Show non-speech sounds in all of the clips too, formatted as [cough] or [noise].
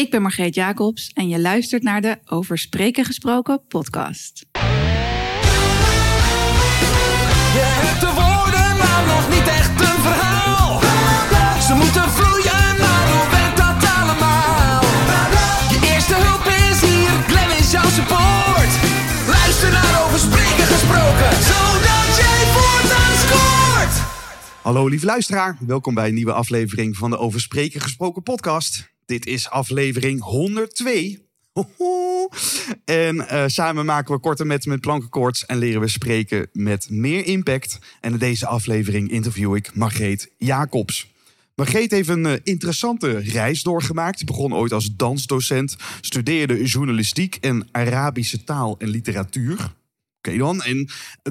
Ik ben Margreet Jacobs en je luistert naar de Over Spreken Gesproken podcast. Je hebt de woorden, maar nog niet echt een verhaal. Ze moeten vloeien, maar hoe werkt dat allemaal? Je eerste hulp is hier, Glenn is jouw support. Luister naar over spreken gesproken, zodat jij voortaan scoort. Hallo lieve luisteraar, welkom bij een nieuwe aflevering van de Over Spreken Gesproken podcast. Dit is aflevering 102. Hoho. [laughs] En eh, samen maken we korte metten met plankenkoorts en leren we spreken met meer impact. En in deze aflevering interview ik Margreet Jacobs. Margreet heeft een eh, interessante reis doorgemaakt. Ze begon ooit als dansdocent, studeerde journalistiek en Arabische taal en literatuur. Oké dan. En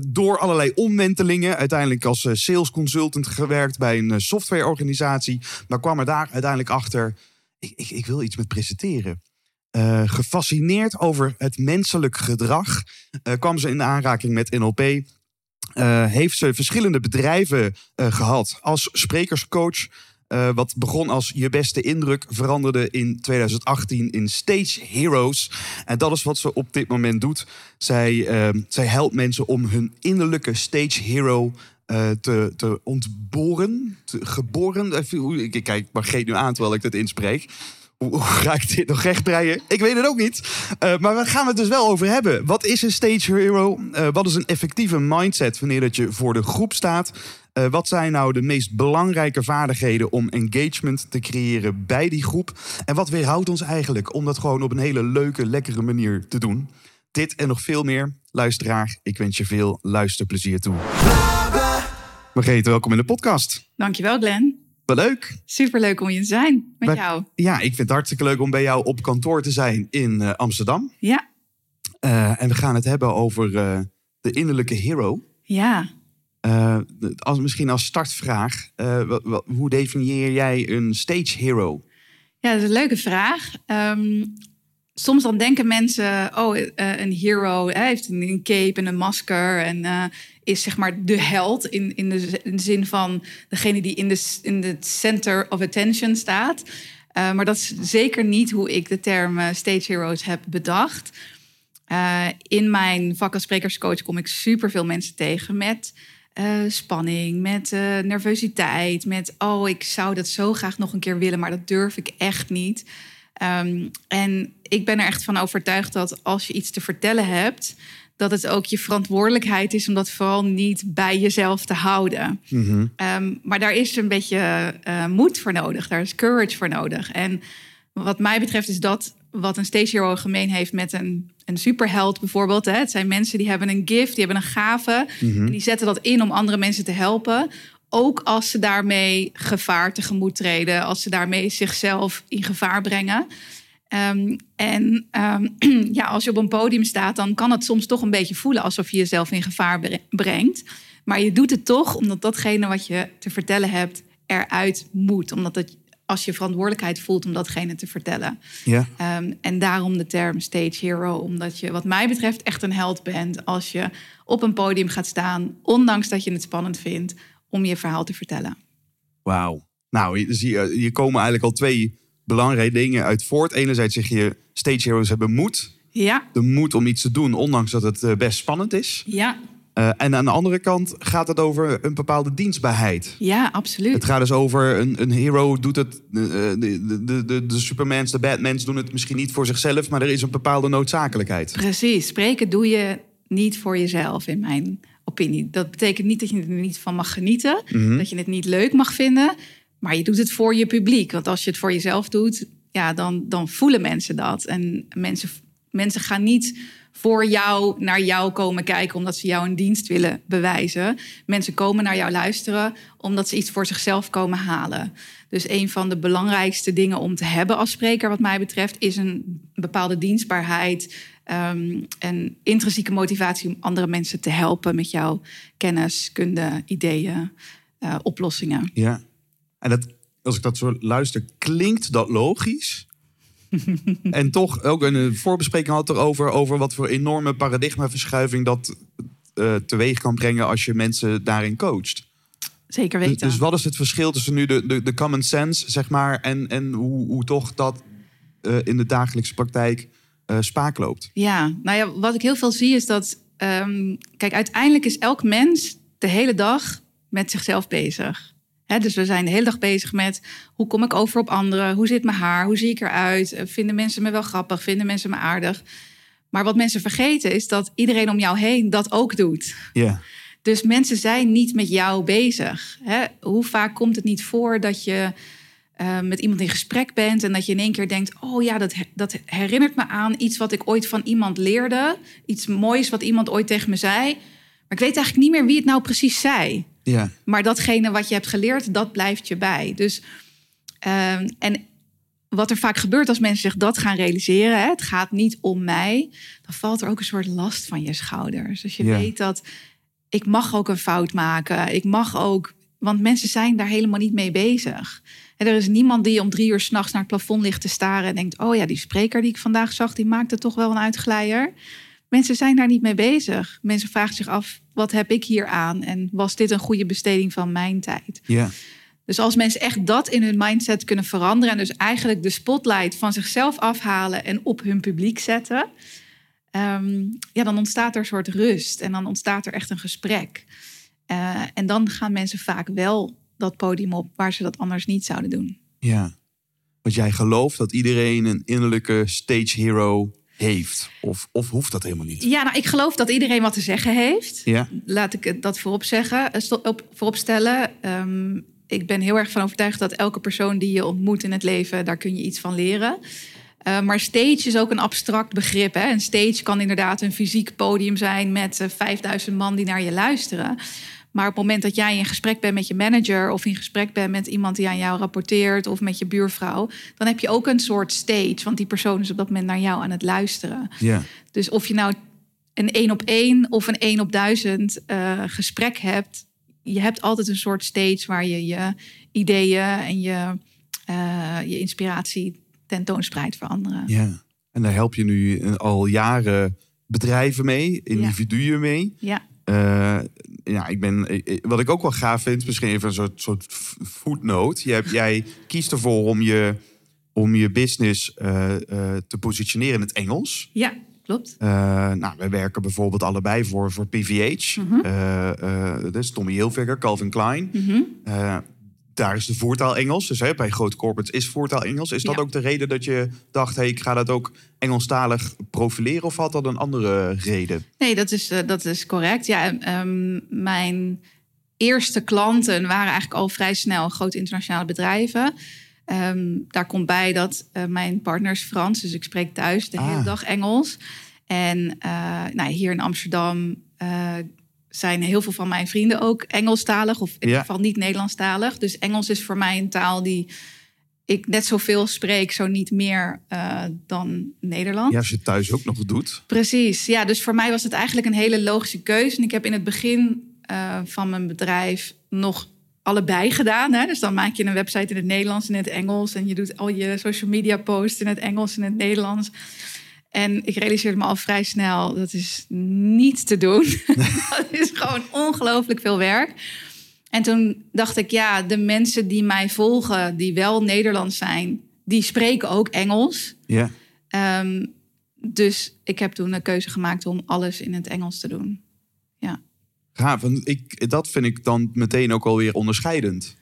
door allerlei omwentelingen, uiteindelijk als eh, sales consultant gewerkt bij een softwareorganisatie. Maar kwam er daar uiteindelijk achter, ik, ik, ik wil iets met presenteren. Eh, gefascineerd over het menselijk gedrag eh, kwam ze in aanraking met NLP. Eh, heeft ze verschillende bedrijven eh, gehad als sprekerscoach. Wat begon als je beste indruk, veranderde in 2018 in Stage Heroes. En dat is wat ze op dit moment doet. Zij, zij helpt mensen om hun innerlijke stage hero eh, te, te ontboren. Geboren. Ik kijk Margreet nu aan terwijl ik dit inspreek. Hoe, ga [laughs] ik dit nog rechtbreien? Ik weet het ook niet. Eh, maar we gaan het dus wel over hebben. Wat is een stage hero? Eh, wat is een effectieve mindset wanneer dat je voor de groep staat? Wat zijn nou de meest belangrijke vaardigheden om engagement te creëren bij die groep? En wat weerhoudt ons eigenlijk om dat gewoon op een hele leuke, lekkere manier te doen? Dit en nog veel meer. Luisteraar, ik wens je veel luisterplezier toe. Welkom in de podcast. Dankjewel Glenn. Wel leuk. Superleuk om hier te zijn met jou. Ja, ik vind het hartstikke leuk om bij jou op kantoor te zijn in eh, Amsterdam. Ja, Eh, en we gaan het hebben over eh, de innerlijke hero. ja. Als, misschien als startvraag, wat- wat- hoe definieer jij een stage hero? Ja, dat is een leuke vraag. Ehm, soms dan denken mensen, oh, eh, een hero heeft een, cape en een masker en eh, is zeg maar de held in, in, de, zin van degene die in de, in center of attention staat. Eh, maar dat is zeker niet hoe ik de term stage heroes heb bedacht. In mijn vak als sprekerscoach kom ik superveel mensen tegen met spanning, met nervositeit, met oh, ik zou dat zo graag nog een keer willen, maar dat durf ik echt niet. Ehm, en ik ben er echt van overtuigd dat als je iets te vertellen hebt, dat het ook je verantwoordelijkheid is om dat vooral niet bij jezelf te houden. Ehm, maar daar is een beetje eh, moed voor nodig, daar is courage voor nodig. En wat mij betreft is dat wat een stage hero gemeen heeft met een, een superheld bijvoorbeeld. Hè. Het zijn mensen die hebben een gift, die hebben een gave. En die zetten dat in om andere mensen te helpen. Ook als ze daarmee gevaar tegemoet treden. Als ze daarmee zichzelf in gevaar brengen. Ehm, en ehm, [clears throat] ja, als je op een podium staat, dan kan het soms toch een beetje voelen alsof je jezelf in gevaar bre- brengt. Maar je doet het toch omdat datgene wat je te vertellen hebt eruit moet. Omdat het, als je verantwoordelijkheid voelt om datgene te vertellen. Ja. Ehm, en daarom de term stage hero. Omdat je, wat mij betreft, echt een held bent als je op een podium gaat staan, ondanks dat je het spannend vindt, om je verhaal te vertellen. Wauw. Nou, je- hier komen eigenlijk al twee belangrijke dingen uit voort. Enerzijds zeg je, stage heroes hebben moed. Ja, De moed om iets te doen, ondanks dat het eh, best spannend is. ja, Eh, en aan de andere kant gaat het over een bepaalde dienstbaarheid. ja, absoluut. Het gaat dus over een, een hero doet het. eh, De, de, de, de, Supermans, de Batmans doen het misschien niet voor zichzelf, maar er is een bepaalde noodzakelijkheid. Precies. Spreken doe je niet voor jezelf, in mijn opinie. Dat betekent niet dat je er niet van mag genieten, dat je het niet leuk mag vinden, maar je doet het voor je publiek. Want als je het voor jezelf doet, ja, dan, dan voelen mensen dat. En mensen, mensen gaan niet voor jou naar jou komen kijken omdat ze jou een dienst willen bewijzen. Mensen komen naar jou luisteren omdat ze iets voor zichzelf komen halen. Dus een van de belangrijkste dingen om te hebben als spreker, wat mij betreft, is een bepaalde dienstbaarheid ehm, en intrinsieke motivatie om andere mensen te helpen met jouw kennis, kunde, ideeën, eh, oplossingen. Ja. En dat, als ik dat zo luister, klinkt dat logisch. [laughs] en toch ook een eh, voorbespreking had erover over wat voor enorme paradigmaverschuiving dat eh, teweeg kan brengen als je mensen daarin coacht. Zeker Dus, weten. dus wat is het verschil tussen nu de, de, de common sense, zeg maar, en, en hoe, hoe toch dat eh, in de dagelijkse praktijk spaak loopt. Ja, nou ja, wat ik heel veel zie is dat... ehm, kijk, uiteindelijk is elk mens de hele dag met zichzelf bezig. Dus we zijn de hele dag bezig met hoe kom ik over op anderen? Hoe zit mijn haar? Hoe zie ik eruit? Eh, Vinden mensen me wel grappig? Vinden mensen me aardig? Maar wat mensen vergeten is dat iedereen om jou heen dat ook doet. Ja, Dus mensen zijn niet met jou bezig. Hoe vaak komt het niet voor dat je eh, met iemand in gesprek bent en dat je in één keer denkt: Oh ja, dat, dat herinnert me aan iets wat ik ooit van iemand leerde. Iets moois wat iemand ooit tegen me zei. Maar ik weet eigenlijk niet meer wie het nou precies zei. Ja, Maar datgene wat je hebt geleerd, dat blijft je bij. Dus, ehm, en wat er vaak gebeurt als mensen zich dat gaan realiseren, hè, het gaat niet om mij, dan valt er ook een soort last van je schouders. Dus je Ja. weet dat ik mag ook een fout maken. Ik mag ook, want mensen zijn daar helemaal niet mee bezig. En er is niemand die om drie uur s'nachts naar het plafond ligt te staren en denkt: Oh ja, die spreker die ik vandaag zag, die maakte toch wel een uitglijer. Mensen zijn daar niet mee bezig. Mensen vragen zich af: wat heb ik hier aan? En was dit een goede besteding van mijn tijd? ja, Dus als mensen echt dat in hun mindset kunnen veranderen en dus eigenlijk de spotlight van zichzelf afhalen en op hun publiek zetten, ehm, ja, dan ontstaat er een soort rust en dan ontstaat er echt een gesprek. Eh, en dan gaan mensen vaak wel dat podium op waar ze dat anders niet zouden doen. ja. Want jij gelooft dat iedereen een innerlijke stage hero heeft. Of, of hoeft dat helemaal niet? Ja, nou, ik geloof dat iedereen wat te zeggen heeft. Ja, Laat ik het dat voorop zeggen, eh, op, voorop stellen. Ehm, ik ben heel erg van overtuigd dat elke persoon die je ontmoet in het leven, daar kun je iets van leren. Eh, maar stage is ook een abstract begrip. Hè? Een stage kan inderdaad een fysiek podium zijn met eh, 5000 man die naar je luisteren. Maar op het moment dat jij in gesprek bent met je manager of in gesprek bent met iemand die aan jou rapporteert of met je buurvrouw, dan heb je ook een soort stage, want die persoon is op dat moment naar jou aan het luisteren. ja, Dus of je nou een één op één of een één op duizend eh, gesprek hebt, je hebt altijd een soort stage waar je je ideeën en je, eh, je inspiratie tentoonspreidt voor anderen. ja. En daar help je nu al jaren bedrijven mee, individuen mee. Ja, Eh, ja, ik ben, wat ik ook wel gaaf vind, misschien even een soort, soort footnote. Hebt, jij kiest ervoor om je, om je business eh, eh, te positioneren in het Engels. ja klopt. Nou, wij werken bijvoorbeeld allebei voor, voor PVH. Eh, dat is Tommy Hilfiger, Calvin Klein. Eh, daar is de voertaal Engels. Dus hè, bij grote corporates is voertaal Engels. Is dat Ja. ook de reden dat je dacht... hey, ik ga dat ook Engelstalig profileren? Of had dat een andere reden? Nee, dat is, eh, dat is correct. Ja, ehm, mijn eerste klanten waren eigenlijk al vrij snel grote internationale bedrijven. Ehm, daar komt bij dat eh, mijn partner is Frans, dus ik spreek thuis de Ah. hele dag Engels. En eh, nou, hier in Amsterdam zijn heel veel van mijn vrienden ook Engelstalig, of in Ja. ieder geval niet Nederlandstalig. Dus Engels is voor mij een taal die ik net zoveel spreek, zo niet meer eh, dan Nederlands. Ja, als je thuis ook nog doet. Precies, ja. Dus voor mij was het eigenlijk een hele logische keuze. En ik heb in het begin eh, van mijn bedrijf nog allebei gedaan. Hè? Dus dan maak je een website in het Nederlands en in het Engels. En je doet al je social media posts in het Engels en in het Nederlands. En ik realiseerde me al vrij snel, dat is niet te doen. [laughs] dat is gewoon ongelooflijk veel werk. En toen dacht ik, ja, de mensen die mij volgen, die wel Nederlands zijn, die spreken ook Engels. Ja. Ehm, dus ik heb toen een keuze gemaakt om alles in het Engels te doen. Ja, Gaaf. Want ik, dat vind ik dan meteen ook alweer onderscheidend.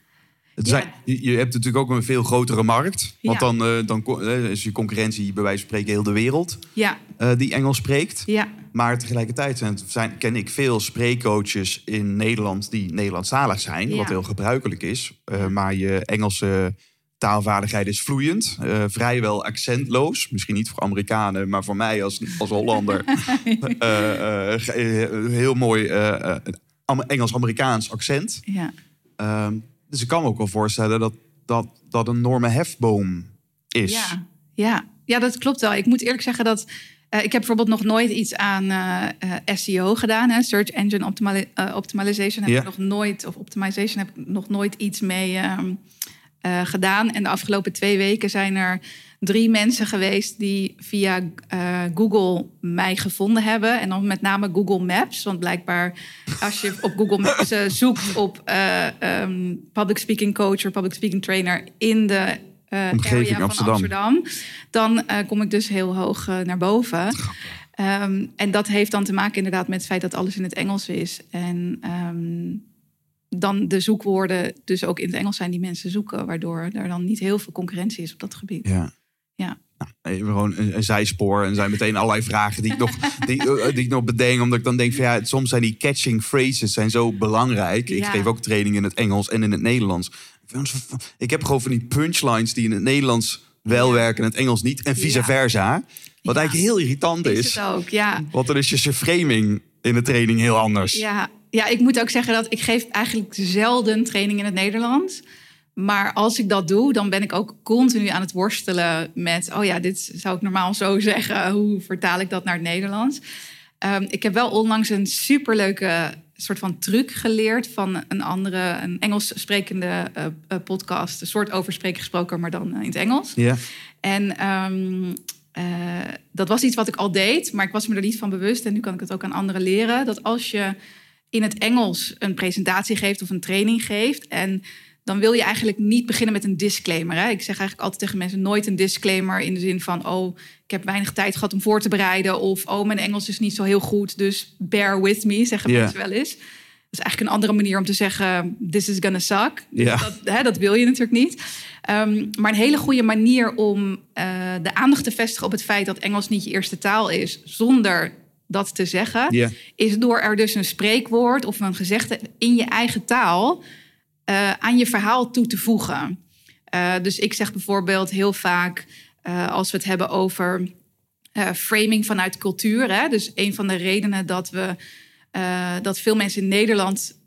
Het Ja. zijn, je, hebt natuurlijk ook een veel grotere markt. Want dan, eh, dan eh, is je concurrentie bij wijze van spreken heel de wereld ja, eh, die Engels spreekt. ja, Maar tegelijkertijd zijn, zijn, ken ik veel spreekcoaches in Nederland die Nederlandstalig zijn. Ja. Wat heel gebruikelijk is. Maar je Engelse taalvaardigheid is vloeiend. vrijwel accentloos. Misschien niet voor Amerikanen, maar voor mij als, als Hollander. [laughs] heel mooi Am- Engels-Amerikaans accent. ja. Ehm, dus ik kan me ook wel voorstellen dat dat, dat een enorme hefboom is. Ja, ja. ja, dat klopt wel. Ik moet eerlijk zeggen dat eh, ik heb bijvoorbeeld nog nooit iets aan eh, eh, SEO gedaan. Hè? Search Engine Optimali- Optimization heb ik nog nooit, of Optimization heb ik nog nooit iets mee ehm, eh, gedaan. En de afgelopen twee weken zijn er drie mensen geweest die via eh, Google mij gevonden hebben. En dan met name Google Maps. Want blijkbaar als je op Google Maps eh, zoekt op eh, ehm, public speaking coach of public speaking trainer in de Omgeving, area van Amsterdam. Amsterdam, dan kom ik dus heel hoog naar boven. Ehm, en dat heeft dan te maken inderdaad met het feit dat alles in het Engels is. En ehm, dan de zoekwoorden dus ook in het Engels zijn die mensen zoeken, waardoor er dan niet heel veel concurrentie is op dat gebied. Ja. Ja. Nou, gewoon een, een zijspoor. En er zijn meteen allerlei vragen die ik nog, [laughs] die, eh, die ik nog bedenk. Omdat ik dan denk van ja, soms zijn die catching phrases zijn zo belangrijk. Ik Ja. geef ook training in het Engels en in het Nederlands. Ik heb gewoon van die punchlines die in het Nederlands wel Ja. werken en in het Engels niet. En vice Ja. versa. Wat eigenlijk heel irritant Is is. het ook, ja. Want dan is je framing in de training heel anders. Ja, ja, ik moet ook zeggen dat ik geef eigenlijk zelden training in het Nederlands. Maar als ik dat doe, dan ben ik ook continu aan het worstelen met... oh ja, dit zou ik normaal zo [laughs] zeggen. Hoe vertaal ik dat naar het Nederlands? Ehm, ik heb wel onlangs een superleuke soort van truc geleerd... van een andere, een Engels sprekende eh, eh, podcast. Een soort over spreken gesproken, maar dan eh, in het Engels. Ja. En ehm, eh, dat was iets wat ik al deed, maar ik was me er niet van bewust. En nu kan ik het ook aan anderen leren. Dat als je in het Engels een presentatie geeft of een training geeft. En dan wil je eigenlijk niet beginnen met een disclaimer. Hè? Ik zeg eigenlijk altijd tegen mensen nooit een disclaimer in de zin van... oh, ik heb weinig tijd gehad om voor te bereiden... of oh, mijn Engels is niet zo heel goed, dus bear with me, zeggen Ja. mensen wel eens. Dat is eigenlijk een andere manier om te zeggen... this is gonna suck. Dus dat, hè, dat wil je natuurlijk niet. Ehm, maar een hele goede manier om eh, de aandacht te vestigen... op het feit dat Engels niet je eerste taal is... zonder dat te zeggen is door er dus een spreekwoord of een gezegde in je eigen taal eh, aan je verhaal toe te voegen. Eh, dus ik zeg bijvoorbeeld heel vaak, eh, als we het hebben over framing vanuit cultuur. Hè? Dus een van de redenen dat we dat veel mensen in Nederland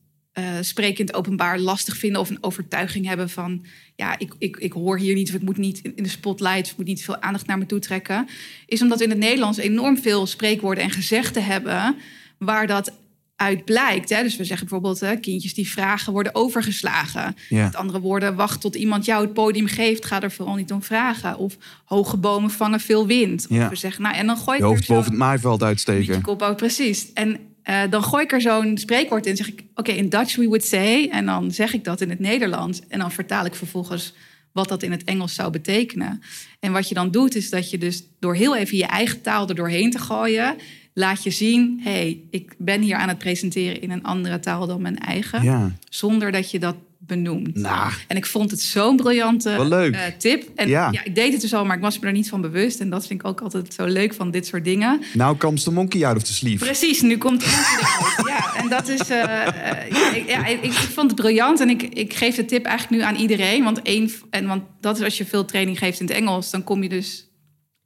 spreken in het openbaar lastig vinden of een overtuiging hebben van ja, ik, ik, ik hoor hier niet of ik moet niet in de spotlight of ik moet niet veel aandacht naar me toe trekken, is omdat we in het Nederlands enorm veel spreekwoorden en gezegden hebben waar dat uit blijkt. Hè? Dus we zeggen bijvoorbeeld hè, kindjes die vragen worden overgeslagen. Ja. Met andere woorden, wacht tot iemand jou het podium geeft, ga er vooral niet om vragen. Of hoge bomen vangen veel wind. Ja. Of we zeggen, nou en dan gooi Je ik er hoofd boven het maaiveld uitsteken. je kop ook, precies. En eh, dan gooi ik er zo'n spreekwoord in. zeg ik, oké, in Dutch we would say. En dan zeg ik dat in het Nederlands. En dan vertaal ik vervolgens wat dat in het Engels zou betekenen. En wat je dan doet, is dat je dus door heel even je eigen taal er doorheen te gooien... laat je zien, hé, hey, ik ben hier aan het presenteren in een andere taal dan mijn eigen. Ja. Zonder dat je dat benoemt. Nou. En ik vond het zo'n briljante leuk. eh, tip. En Ja. ja. ik deed het dus al, maar ik was me er niet van bewust. En dat vind ik ook altijd zo leuk van dit soort dingen. Now comes the monkey out of the sleeve. Precies, nu komt het eruit. Ja, en dat is. eh, eh, ja, ik, ja, ik, ik vond het briljant en ik, ik geef de tip eigenlijk nu aan iedereen. Want, één, en want dat is als je veel training geeft in het Engels, dan kom je dus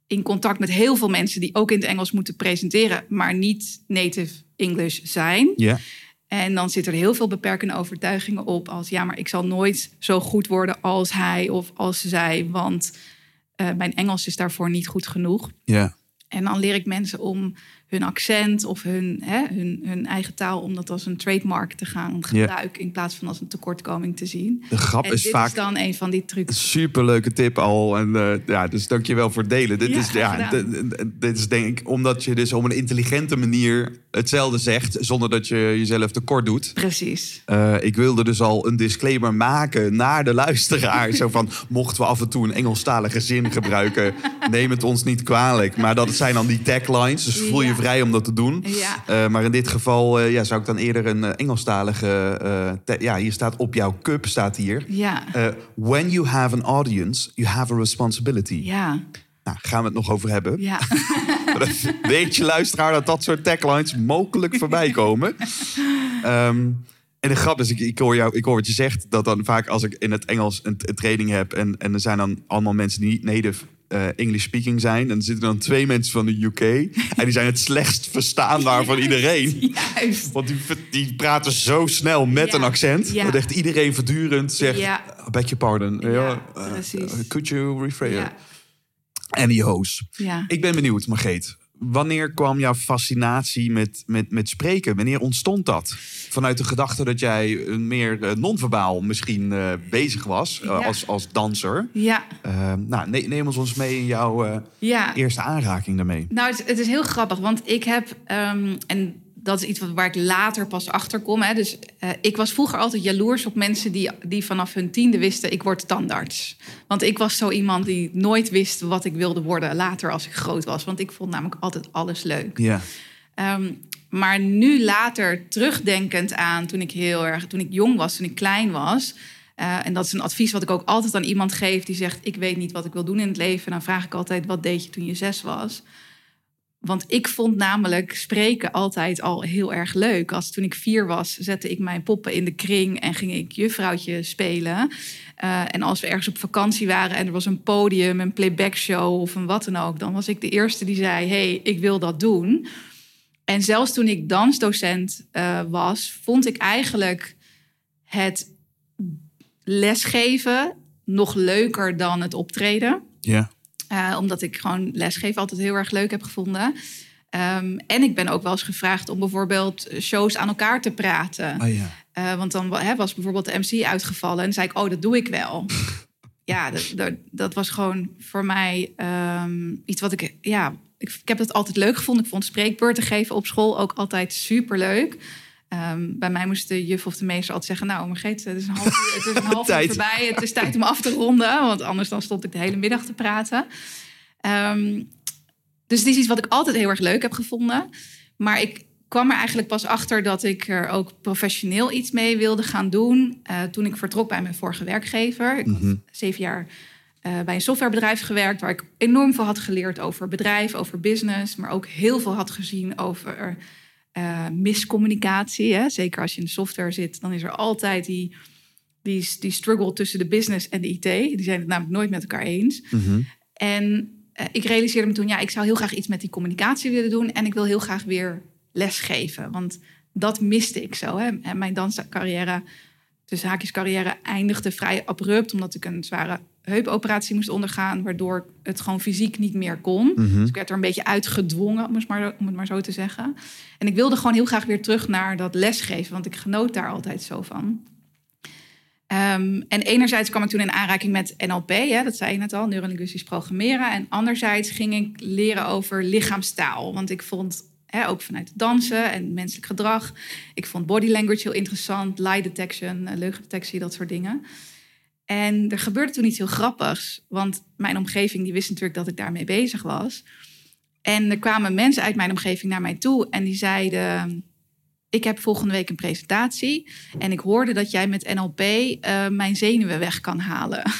in contact met heel veel mensen die ook in het Engels moeten presenteren, maar niet native English zijn. Ja. En dan zitten er heel veel beperkende overtuigingen op. Als ja, maar ik zal nooit zo goed worden als hij of als zij. Want eh, mijn Engels is daarvoor niet goed genoeg. Ja. En dan leer ik mensen om hun accent of hun, hè, hun, hun eigen taal... om dat als een trademark te gaan gebruiken... in plaats van als een tekortkoming te zien. De grap en is dit vaak is dan een van die trucs. Superleuke tip al. En eh, ja, dus dank je wel voor het delen. Dit Ja, is, ja, dit is denk ik omdat je dus op een intelligente manier hetzelfde zegt, zonder dat je jezelf tekort doet. Precies. Eh, ik wilde dus al een disclaimer maken naar de luisteraar. [laughs] Zo van, mochten we af en toe een Engelstalige zin gebruiken, neem het ons niet kwalijk. Maar dat zijn dan die taglines, dus voel je. Vrij om dat te doen. Ja. Eh, maar in dit geval eh, ja, zou ik dan eerder een eh, Engelstalige... ja, hier staat op jouw cup, staat hier. Ja. When you have an audience, you have a responsibility. Ja. Nou, gaan we het nog over hebben. Ja. [laughs] Weet je, luisteraar, dat dat soort taglines mogelijk voorbij komen. Ehm, en de grap is, ik, ik, hoor jou, ik hoor wat je zegt, dat dan vaak als ik in het Engels een, een training heb... En, en er zijn dan allemaal mensen die niet native eh, English speaking zijn... en er zitten dan twee mensen van de UK... en die zijn het slechtst verstaanbaar van [laughs] iedereen. Juist. Want die, die praten zo snel met Ja, een accent... ja. dat echt iedereen voortdurend zegt... Ja. beg your pardon. Ja, eh, precies. could you rephrase? En die hoos. Ja. Ik ben benieuwd, Margreet. Wanneer kwam jouw fascinatie met, met, met spreken? Wanneer ontstond dat? Vanuit de gedachte dat jij een meer eh, non-verbaal misschien eh, bezig was eh, als, als danser. Ja. Eh, nou, ne- neem ons mee in jouw eh, Ja. eerste aanraking daarmee. Nou, het, het is heel grappig, want ik heb, ehm, en dat is iets wat, waar ik later pas achter kom. Hè. Dus eh, ik was vroeger altijd jaloers op mensen die, die vanaf hun tiende wisten... ik word tandarts. Want ik was zo iemand die nooit wist wat ik wilde worden later als ik groot was. Want ik vond namelijk altijd alles leuk. Ja. Ehm, maar nu later terugdenkend aan toen ik heel erg, toen ik jong was, toen ik klein was. eh, en dat is een advies wat ik ook altijd aan iemand geef die zegt: Ik weet niet wat ik wil doen in het leven. Dan vraag ik altijd: Wat deed je toen je zes was? Want ik vond namelijk spreken altijd al heel erg leuk. Als toen ik vier was, zette ik mijn poppen in de kring en ging ik juffrouwtje spelen. Eh, en als we ergens op vakantie waren en er was een podium, een playback show of een wat dan ook, dan was ik de eerste die zei: hey, ik wil dat doen. En zelfs toen ik dansdocent eh, was, vond ik eigenlijk het lesgeven nog leuker dan het optreden. Ja. Eh, omdat ik gewoon lesgeven altijd heel erg leuk heb gevonden. Ehm, en ik ben ook wel eens gevraagd om bijvoorbeeld shows aan elkaar te praten. Oh ja. Eh, want dan was bijvoorbeeld de MC uitgevallen. En dan zei ik, oh, dat doe ik wel. [laughs] ja, dat, dat, dat was gewoon voor mij ehm, iets wat ik... Ja, ik, ik heb het altijd leuk gevonden. Ik vond spreekbeurten geven op school ook altijd superleuk. Ehm, bij mij moest de juf of de meester altijd zeggen... nou, Margreet, het is een half uur, het is een [laughs] half uur voorbij. Het is tijd om af te ronden. Want anders dan stond ik de hele middag te praten. Ehm, dus het is iets wat ik altijd heel erg leuk heb gevonden. Maar ik kwam er eigenlijk pas achter dat ik er ook professioneel iets mee wilde gaan doen. eh, toen ik vertrok bij mijn vorige werkgever. Ik had zeven jaar eh, bij een softwarebedrijf gewerkt. Waar ik enorm veel had geleerd over bedrijf, over business. Maar ook heel veel had gezien over eh, miscommunicatie. Hè? Zeker als je in de software zit, dan is er altijd die, die, die struggle tussen de business en de IT. Die zijn het namelijk nooit met elkaar eens. Mhm. En eh, ik realiseerde me toen, ja, ik zou heel graag iets met die communicatie willen doen. En ik wil heel graag weer lesgeven. Want dat miste ik zo. Hè. En mijn danscarrière, tussen haakjes carrière, eindigde vrij abrupt. Omdat ik een zware heupoperatie moest ondergaan. Waardoor het gewoon fysiek niet meer kon. Mhm. Dus ik werd er een beetje uitgedwongen, om het, maar, om het maar zo te zeggen. En ik wilde gewoon heel graag weer terug naar dat lesgeven. Want ik genoot daar altijd zo van. Ehm, en enerzijds kwam ik toen in aanraking met NLP, hè, dat zei je net al, neurolinguistisch programmeren. En anderzijds ging ik leren over lichaamstaal. Want ik vond, hè, ook vanuit dansen en menselijk gedrag, ik vond body language heel interessant, lie detection, eh, leugendetectie, dat soort dingen. En er gebeurde toen iets heel grappigs, want mijn omgeving die wist natuurlijk dat ik daarmee bezig was. En er kwamen mensen uit mijn omgeving naar mij toe en die zeiden: Ik heb volgende week een presentatie en ik hoorde dat jij met NLP eh, mijn zenuwen weg kan halen.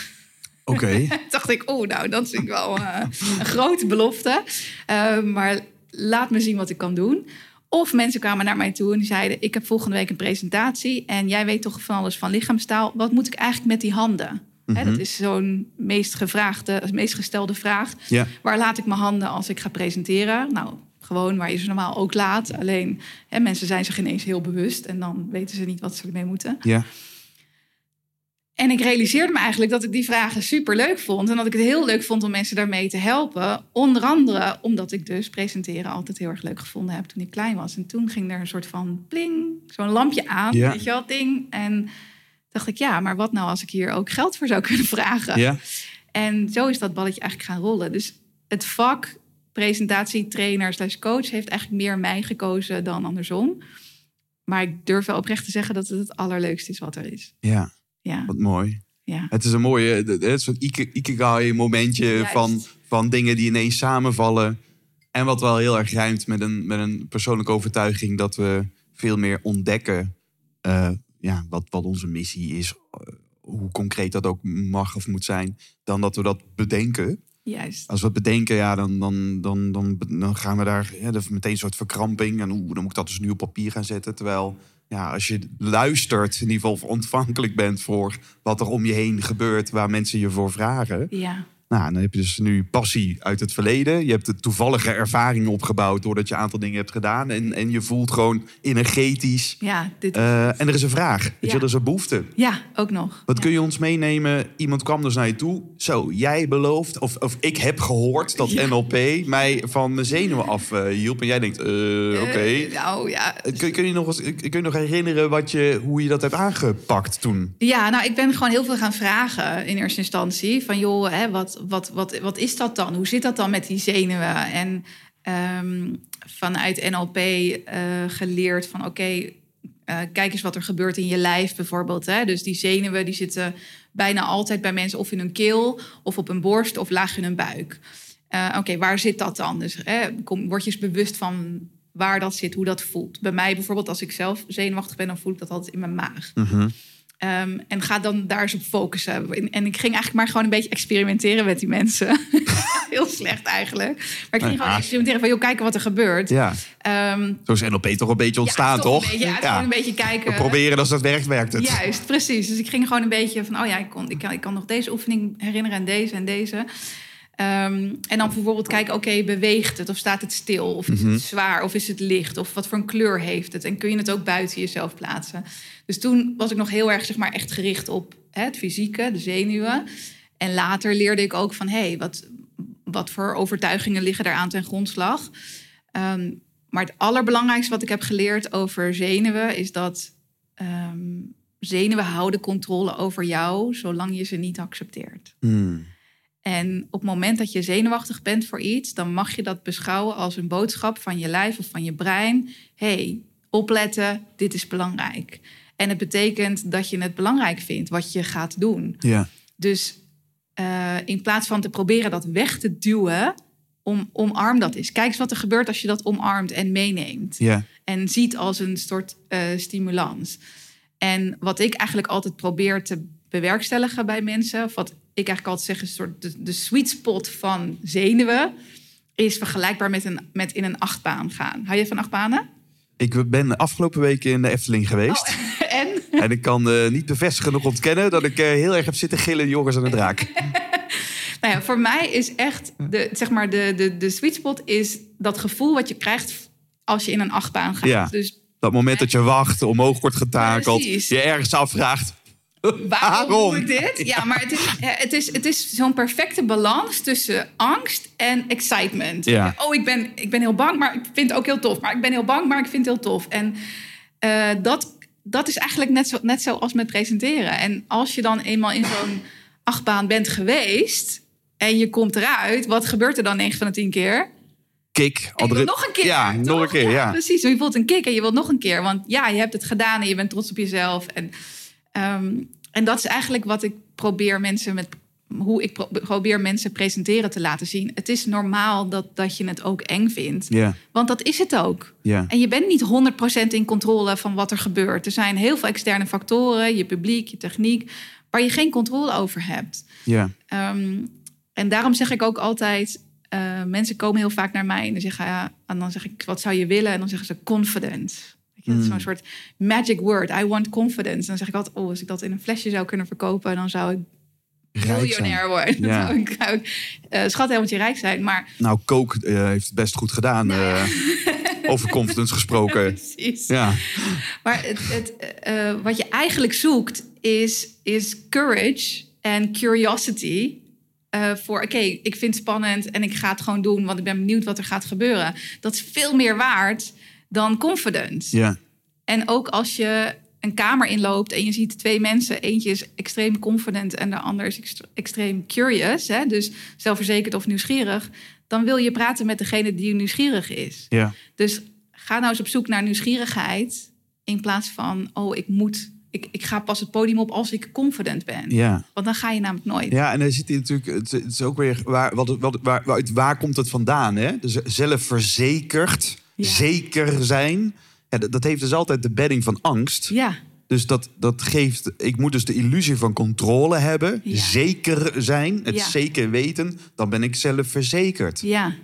Oké. [laughs] Dacht ik, oh, nou, dat is wel eh, een grote belofte. Eh, maar laat me zien wat ik kan doen. Of mensen kwamen naar mij toe en die zeiden: Ik heb volgende week een presentatie en jij weet toch van alles van lichaamstaal. Wat moet ik eigenlijk met die handen? Dat is zo'n meest gevraagde, meest gestelde vraag. Ja. Waar laat ik mijn handen als ik ga presenteren? Nou, gewoon waar je ze normaal ook laat. Alleen hè, mensen zijn zich ineens heel bewust en dan weten ze niet wat ze ermee moeten. Ja. En ik realiseerde me eigenlijk dat ik die vragen super leuk vond. En dat ik het heel leuk vond om mensen daarmee te helpen. Onder andere omdat ik dus presenteren altijd heel erg leuk gevonden heb toen ik klein was. En toen ging er een soort van pling, zo'n lampje aan, Ja. weet je wel, ding. En dacht ik, ja, maar wat nou als ik hier ook geld voor zou kunnen vragen? Ja. En zo is dat balletje eigenlijk gaan rollen. Dus het vak presentatietrainer slash coach heeft eigenlijk meer mij gekozen dan andersom. Maar ik durf wel oprecht te zeggen dat het het allerleukste is wat er is. Ja. Ja, Wat mooi. ja. Het is een mooie, het is een ikigai momentje Juist. van, van dingen die ineens samenvallen. En wat wel heel erg rijmt met een, met een persoonlijke overtuiging dat we veel meer ontdekken eh, ja, wat, wat onze missie is. eh, hoe concreet dat ook mag of moet zijn, dan dat we dat bedenken. Juist. Als we het bedenken, ja, dan, dan, dan, dan, dan gaan we daar ja, meteen een soort verkramping. En oeh, dan moet ik dat dus nu op papier gaan zetten. Terwijl, ja, als je luistert, in ieder geval ontvankelijk bent voor wat er om je heen gebeurt, waar mensen je voor vragen. Ja, Nou, dan heb je dus nu passie uit het verleden. Je hebt de toevallige ervaring opgebouwd doordat je een aantal dingen hebt gedaan. En, en je voelt gewoon energetisch. ja, dit, eh, en er is een vraag. Weet je, er is een behoefte. ja ook nog. Wat ja. kun je ons meenemen? Iemand kwam dus naar je toe. Zo, jij belooft, of, of ik heb gehoord dat Ja. NLP mij van mijn zenuwen af eh, hielp. En jij denkt, eh, oké. Eh, nou ja. Kun, kun, je nog eens, kun je nog herinneren wat je, hoe je dat hebt aangepakt toen? Ja, nou, ik ben gewoon heel veel gaan vragen in eerste instantie. Van joh, hè, wat, wat, wat, wat is dat dan? Hoe zit dat dan met die zenuwen? En ehm, vanuit NLP eh, geleerd van oké, eh, kijk eens wat er gebeurt in je lijf bijvoorbeeld. Hè? Dus die zenuwen die zitten bijna altijd bij mensen of in hun keel of op hun borst of laag in hun buik. Eh, oké, waar zit dat dan? Dus kom, word je eens bewust van waar dat zit, hoe dat voelt. Bij mij bijvoorbeeld, als ik zelf zenuwachtig ben, dan voel ik dat altijd in mijn maag. Mhm. Ehm, en ga dan daar eens op focussen. En, en ik ging eigenlijk maar gewoon een beetje experimenteren met die mensen. [laughs] Heel slecht eigenlijk. Maar ik ging Ja. gewoon experimenteren van, joh, kijken wat er gebeurt. Ja, Ehm, zo is NLP toch een beetje ontstaan, ja, toch? Een beetje, ja, gewoon een beetje kijken. We proberen als dat werkt, werkt het. Juist, precies. Dus ik ging gewoon een beetje van, oh ja, ik, kon, ik, kan, ik kan nog deze oefening herinneren en deze en deze. Ehm, en dan bijvoorbeeld kijken, oké, beweegt het of staat het stil? Of is Mhm. het zwaar of is het licht? Of wat voor een kleur heeft het? En kun je het ook buiten jezelf plaatsen? Dus toen was ik nog heel erg, zeg maar, echt gericht op hè, het fysieke, de zenuwen. En later leerde ik ook van, hé, hey, wat, wat voor overtuigingen liggen daar aan ten grondslag? Ehm, maar het allerbelangrijkste wat ik heb geleerd over zenuwen is dat ehm, zenuwen houden controle over jou zolang je ze niet accepteert. Hmm. En op het moment dat je zenuwachtig bent voor iets, dan mag je dat beschouwen als een boodschap van je lijf of van je brein. hey, opletten, dit is belangrijk. En het betekent dat je het belangrijk vindt wat je gaat doen. Ja. Dus eh, in plaats van te proberen dat weg te duwen, om, omarm dat eens. Kijk eens wat er gebeurt als je dat omarmt en meeneemt. Ja. En ziet als een soort eh, stimulans. En wat ik eigenlijk altijd probeer te bewerkstelligen bij mensen, of wat ik eigenlijk altijd zeg, is een soort de, de sweet spot van zenuwen, is vergelijkbaar met, een, met in een achtbaan gaan. Hou je van achtbanen? Ik ben de afgelopen weken in de Efteling geweest. [laughs] en? En ik kan eh, niet bevestigen nog ontkennen dat ik eh, heel erg heb zitten gillen Joris en de Draak. [laughs] Nou ja, voor mij is echt de, zeg maar de, de, de sweet spot is dat gevoel wat je krijgt als je in een achtbaan gaat. Ja. Dus Dat moment dat je wacht, omhoog wordt getakeld, Precies. je ergens afvraagt. [laughs] waarom, doe ik dit? [laughs] Ja, maar het is, het is, het is zo'n perfecte balans tussen angst en excitement. Ja. Oh, ik ben, ik ben heel bang, maar ik vind het ook heel tof. Maar ik ben heel bang, maar ik vind het heel tof. En eh, dat, dat is eigenlijk net zo, net zo als met presenteren. En als je dan eenmaal in zo'n achtbaan bent geweest en je komt eruit, wat gebeurt er dan 9 van de 10 keer? Kick. Andere- nog een keer. Ja, nog een keer, ja. Precies, je voelt een kick en je wilt nog een keer. Want ja, je hebt het gedaan en je bent trots op jezelf. En, ehm, en dat is eigenlijk wat ik probeer mensen met hoe ik pro- probeer mensen presenteren te laten zien. Het is normaal dat, dat je het ook eng vindt. Want dat is het ook. En je bent niet 100% in controle van wat er gebeurt. Er zijn heel veel externe factoren, je publiek, je techniek, waar je geen controle over hebt. ja. Ehm, en daarom zeg ik ook altijd: eh, mensen komen heel vaak naar mij en dan zeggen, ja, en dan zeg ik, wat zou je willen? En dan zeggen ze confidence. Zo'n soort magic word. I want confidence. En dan zeg ik altijd, oh, als ik dat in een flesje zou kunnen verkopen, dan zou ik miljonair worden. [laughs] Dan Ja. ik, zou ik eh, schat helemaal rijk zijn. Maar Nou, Coke eh, heeft het best goed gedaan. eh, [laughs] over confidence gesproken. precies. Ja, Maar het, het, wat je eigenlijk zoekt is, is courage en curiosity. voor oké, ik vind het spannend en ik ga het gewoon doen, want ik ben benieuwd wat er gaat gebeuren. Dat is veel meer waard dan confidence. ja, En ook als je een kamer inloopt en je ziet twee mensen, eentje is extreem confident en de ander is ext- extreem curious, hè, dus zelfverzekerd of nieuwsgierig, dan wil je praten met degene die nieuwsgierig is. ja. Dus ga nou eens op zoek naar nieuwsgierigheid. In plaats van, oh, ik moet, ik, ik ga pas het podium op als ik confident ben. ja. Want dan ga je namelijk nooit. Ja, en dan zit hij natuurlijk, het, het is ook weer, waar, wat, wat, waar, waar, waar komt het vandaan? Hè? Dus zelfverzekerd, Ja. zeker zijn. Ja, dat, dat heeft dus altijd de bedding van angst. Ja, Dus dat, dat geeft, ik moet dus de illusie van controle hebben, Ja. zeker zijn, het zeker weten, dan ben ik zelfverzekerd. ja,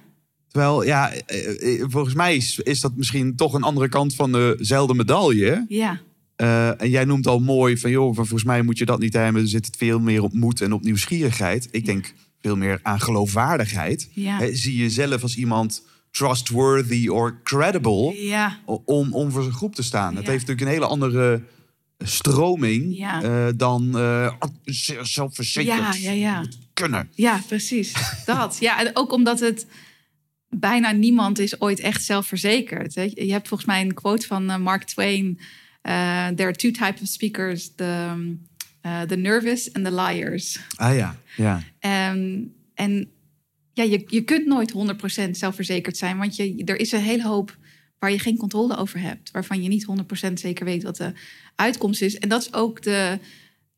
Terwijl, ja, eh, eh, volgens mij is, is dat misschien toch een andere kant van dezelfde medaille. ja, Eh, en jij noemt al mooi van, joh, van, volgens mij moet je dat niet hebben. Er zit het veel meer op moed en op nieuwsgierigheid. Ik denk veel meer aan geloofwaardigheid. Ja. Hè, zie je zelf als iemand trustworthy or credible ja, om, om voor zijn groep te staan. Het heeft natuurlijk een hele andere stroming Ja. eh, dan eh, zelfverzekerd kunnen. Ja, precies. [laughs] Dat. Ja, en ook omdat het bijna niemand is ooit echt zelfverzekerd. Je hebt volgens mij een quote van eh, Mark Twain. eh, there are two types of speakers: the, the nervous and the liars. Ah ja, ja. En, en ja, je, je kunt nooit 100% zelfverzekerd zijn. Want je, er is een hele hoop waar je geen controle over hebt. Waarvan je niet 100% zeker weet wat de uitkomst is. En dat is ook de,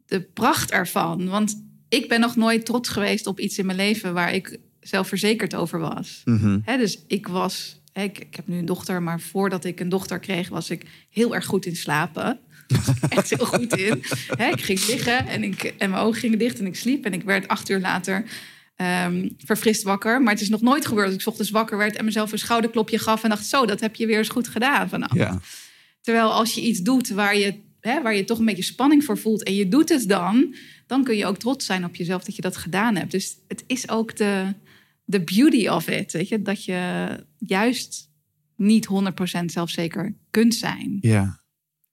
de pracht ervan. Want ik ben nog nooit trots geweest op iets in mijn leven waar ik zelfverzekerd over was. Mhm. Dus ik was, ik, ik heb nu een dochter, maar voordat ik een dochter kreeg, was ik heel erg goed in slapen. [laughs] Echt heel goed in. Ik ging liggen en, ik, en mijn ogen gingen dicht en ik sliep. En ik werd acht uur later ehm, verfrist wakker. Maar het is nog nooit gebeurd dat ik ochtends wakker werd en mezelf een schouderklopje gaf en dacht: Zo, dat heb je weer eens goed gedaan vannacht. Ja. Terwijl als je iets doet waar je, hè, waar je toch een beetje spanning voor voelt en je doet het dan, dan kun je ook trots zijn op jezelf dat je dat gedaan hebt. Dus het is ook de, de beauty of it, weet je, dat je juist niet 100% zelfzeker kunt zijn. Ja.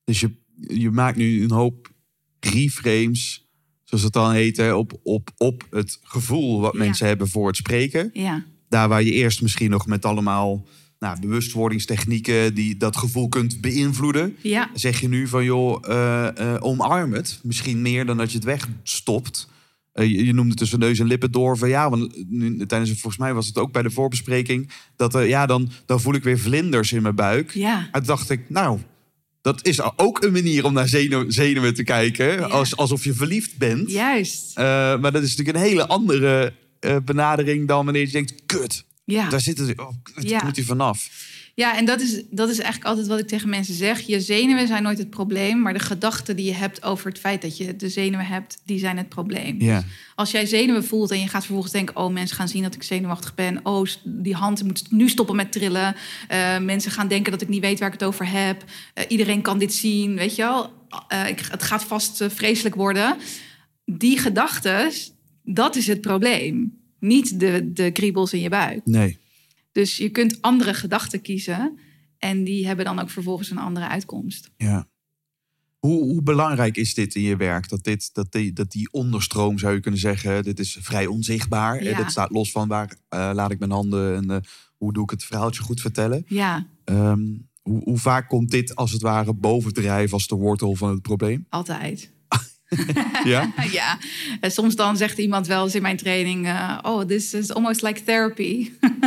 Dus je, je maakt nu een hoop reframes, zoals het dan heet, hè, op, op, op het gevoel wat Ja. mensen hebben voor het spreken. Ja, Daar waar je eerst misschien nog met allemaal nou, bewustwordingstechnieken die dat gevoel kunt beïnvloeden. ja, Zeg je nu van joh, eh, eh, omarm het. Misschien meer dan dat je het wegstopt. Eh, je, je noemde tussen neus en lippen door van ja, want nu, tijdens volgens mij was het ook bij de voorbespreking dat ja, dan, dan voel ik weer vlinders in mijn buik. ja, En toen dacht ik, nou, dat is ook een manier om naar zenuw, zenuwen te kijken. Als, alsof je verliefd bent. juist. Eh, maar dat is natuurlijk een hele andere eh, benadering dan wanneer je denkt, kut, Ja. daar zit het, oh, kut, Ja. moet hij vanaf. Ja, en dat is, dat is eigenlijk altijd wat ik tegen mensen zeg. Je zenuwen zijn nooit het probleem, maar de gedachten die je hebt over het feit dat je de zenuwen hebt, die zijn het probleem. Ja, Als jij zenuwen voelt en je gaat vervolgens denken: oh, mensen gaan zien dat ik zenuwachtig ben. Oh, die hand moet nu stoppen met trillen. Eh, mensen gaan denken dat ik niet weet waar ik het over heb. Eh, iedereen kan dit zien, weet je wel. Eh, ik, het gaat vast vreselijk worden. Die gedachten, dat is het probleem. Niet de, de kriebels in je buik. nee. Dus je kunt andere gedachten kiezen. En die hebben dan ook vervolgens een andere uitkomst. Ja. Hoe, hoe belangrijk is dit in je werk? Dat, dit, dat, die, dat die onderstroom, zou je kunnen zeggen, dit is vrij onzichtbaar. Eh, Ja. Dat staat los van waar eh, laat ik mijn handen en eh, hoe doe ik het verhaaltje goed vertellen. Ja, Ehm, hoe, hoe vaak komt dit als het ware bovendrijven als de wortel van het probleem? altijd. [laughs] Ja? Ja, en soms dan zegt iemand wel eens in mijn training: eh, Oh, this is almost like therapy. [laughs]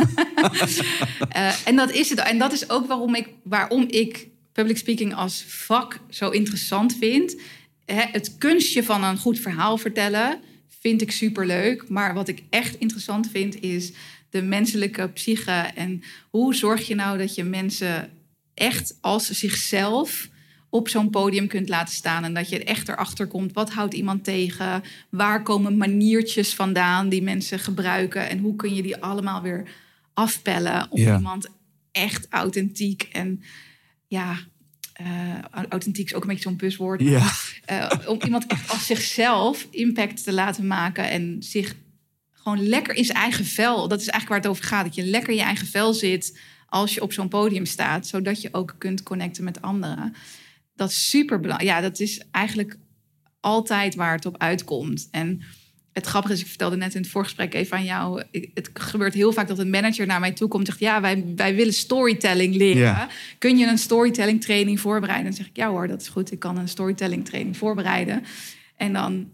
Eh, en dat is het. En dat is ook waarom ik, waarom ik public speaking als vak zo interessant vind. Hè, het kunstje van een goed verhaal vertellen vind ik superleuk. Maar wat ik echt interessant vind is de menselijke psyche. En hoe zorg je nou dat je mensen echt als zichzelf op zo'n podium kunt laten staan. En dat je echt erachter komt. Wat houdt iemand tegen? Waar komen maniertjes vandaan die mensen gebruiken? En hoe kun je die allemaal weer afpellen om Ja. iemand echt authentiek en ja. eh, authentiek is ook een beetje zo'n buswoord. Ja. Eh, om iemand echt als zichzelf impact te laten maken en zich gewoon lekker in zijn eigen vel. Dat is eigenlijk waar het over gaat. Dat je lekker in je eigen vel zit als je op zo'n podium staat, zodat je ook kunt connecten met anderen. Dat is super belangrijk. Ja, dat is eigenlijk altijd waar het op uitkomt. En het grappige is, ik vertelde net in het voorgesprek even aan jou. Het gebeurt heel vaak dat een manager naar mij toe komt en zegt: Ja, wij, wij willen storytelling leren. Kun je een storytelling training voorbereiden? Dan zeg ik: Ja hoor, dat is goed. Ik kan een storytelling training voorbereiden. En dan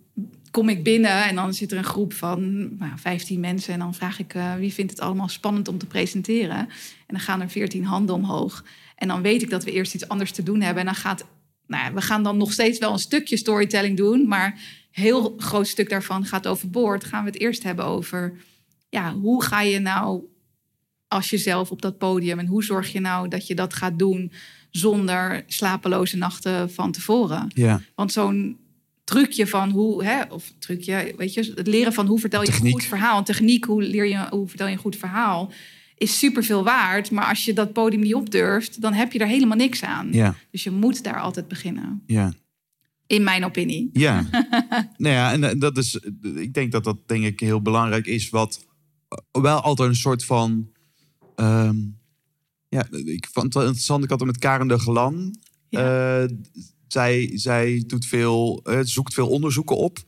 kom ik binnen en dan zit er een groep van nou, 15 mensen. En dan vraag ik eh, wie vindt het allemaal spannend om te presenteren. En dan gaan er 14 handen omhoog. En dan weet ik dat we eerst iets anders te doen hebben. En dan gaat, nou ja, we gaan dan nog steeds wel een stukje storytelling doen. Maar een heel groot stuk daarvan gaat overboord. Gaan we het eerst hebben over, ja, hoe ga je nou als jezelf op dat podium? En hoe zorg je nou dat je dat gaat doen zonder slapeloze nachten van tevoren? Ja. Want zo'n trucje van hoe, hè, of trucje, weet je, het leren van hoe vertel je Techniek. een goed verhaal, een techniek, hoe leer je, hoe vertel je een goed verhaal, is superveel waard. Maar als je dat podium niet op durft, dan heb je er helemaal niks aan. Ja. Dus je moet daar altijd beginnen, Ja. in mijn opinie. Ja, [laughs] nou ja, en eh, dat is, ik denk dat dat denk ik heel belangrijk is, wat eh, wel altijd een soort van, ehm, ja, ik vond het wel interessant. Ik had het met Karen de Gelan. Ja. Eh, zij, zij doet veel, eh, zoekt veel onderzoeken op.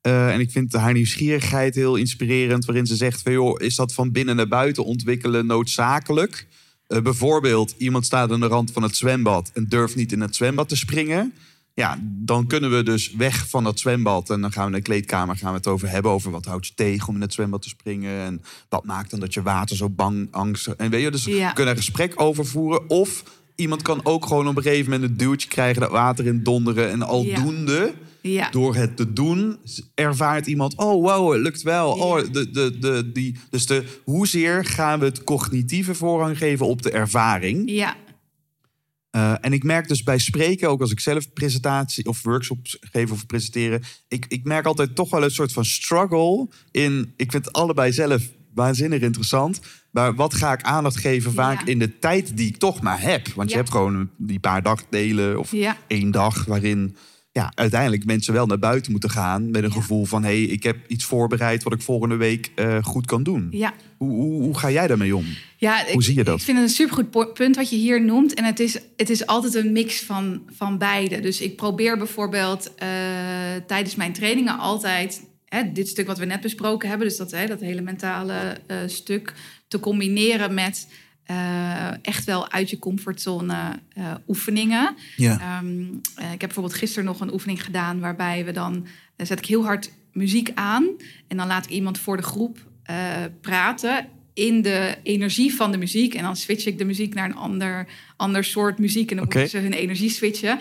Eh, en ik vind haar nieuwsgierigheid heel inspirerend, waarin ze zegt: van, joh, is dat van binnen naar buiten ontwikkelen noodzakelijk? Eh, bijvoorbeeld, iemand staat aan de rand van het zwembad en durft niet in het zwembad te springen. ja, dan kunnen we dus weg van dat zwembad. En dan gaan we in de kleedkamer gaan we het over hebben. Over wat houdt je tegen om in het zwembad te springen. En wat maakt dan dat je water zo bang, angstig... En weet je, dus Ja. we kunnen een gesprek over voeren. Of iemand kan ook gewoon op een gegeven moment een duwtje krijgen... dat water in donderen. En aldoende, Ja. Door het te doen, ervaart iemand... Oh, wow, het lukt wel. Ja. Oh, de, de, de, die, dus de, hoezeer gaan we het cognitieve voorrang geven op de ervaring... Ja. Uh, en ik merk dus bij spreken, ook als ik zelf presentatie of workshops geef of presenteren, ik, ik merk altijd toch wel een soort van struggle in. Ik vind het allebei zelf waanzinnig interessant. Maar wat ga ik aandacht geven vaak Ja. in de tijd die ik toch maar heb? Want je Ja. hebt gewoon die paar dagdelen of Ja. één dag waarin ja, uiteindelijk mensen wel naar buiten moeten gaan met een Ja. gevoel van hé, hey, ik heb iets voorbereid wat ik volgende week eh, goed kan doen. Ja. Hoe, hoe, hoe ga jij daarmee om? Ja, ik, Hoe zie je dat? Ik vind het een supergoed punt wat je hier noemt. En het is, het is altijd een mix van, van beide. Dus ik probeer bijvoorbeeld eh, tijdens mijn trainingen altijd... Hè, dit stuk wat we net besproken hebben... dus dat, hè, dat hele mentale eh, stuk... te combineren met eh, echt wel uit je comfortzone eh, oefeningen. Ja. Ehm, eh, ik heb bijvoorbeeld gisteren nog een oefening gedaan... waarbij we dan dan zet ik heel hard muziek aan... en dan laat ik iemand voor de groep praten in de energie van de muziek. En dan switch ik de muziek naar een ander, ander soort muziek. En dan moeten ze hun energie switchen.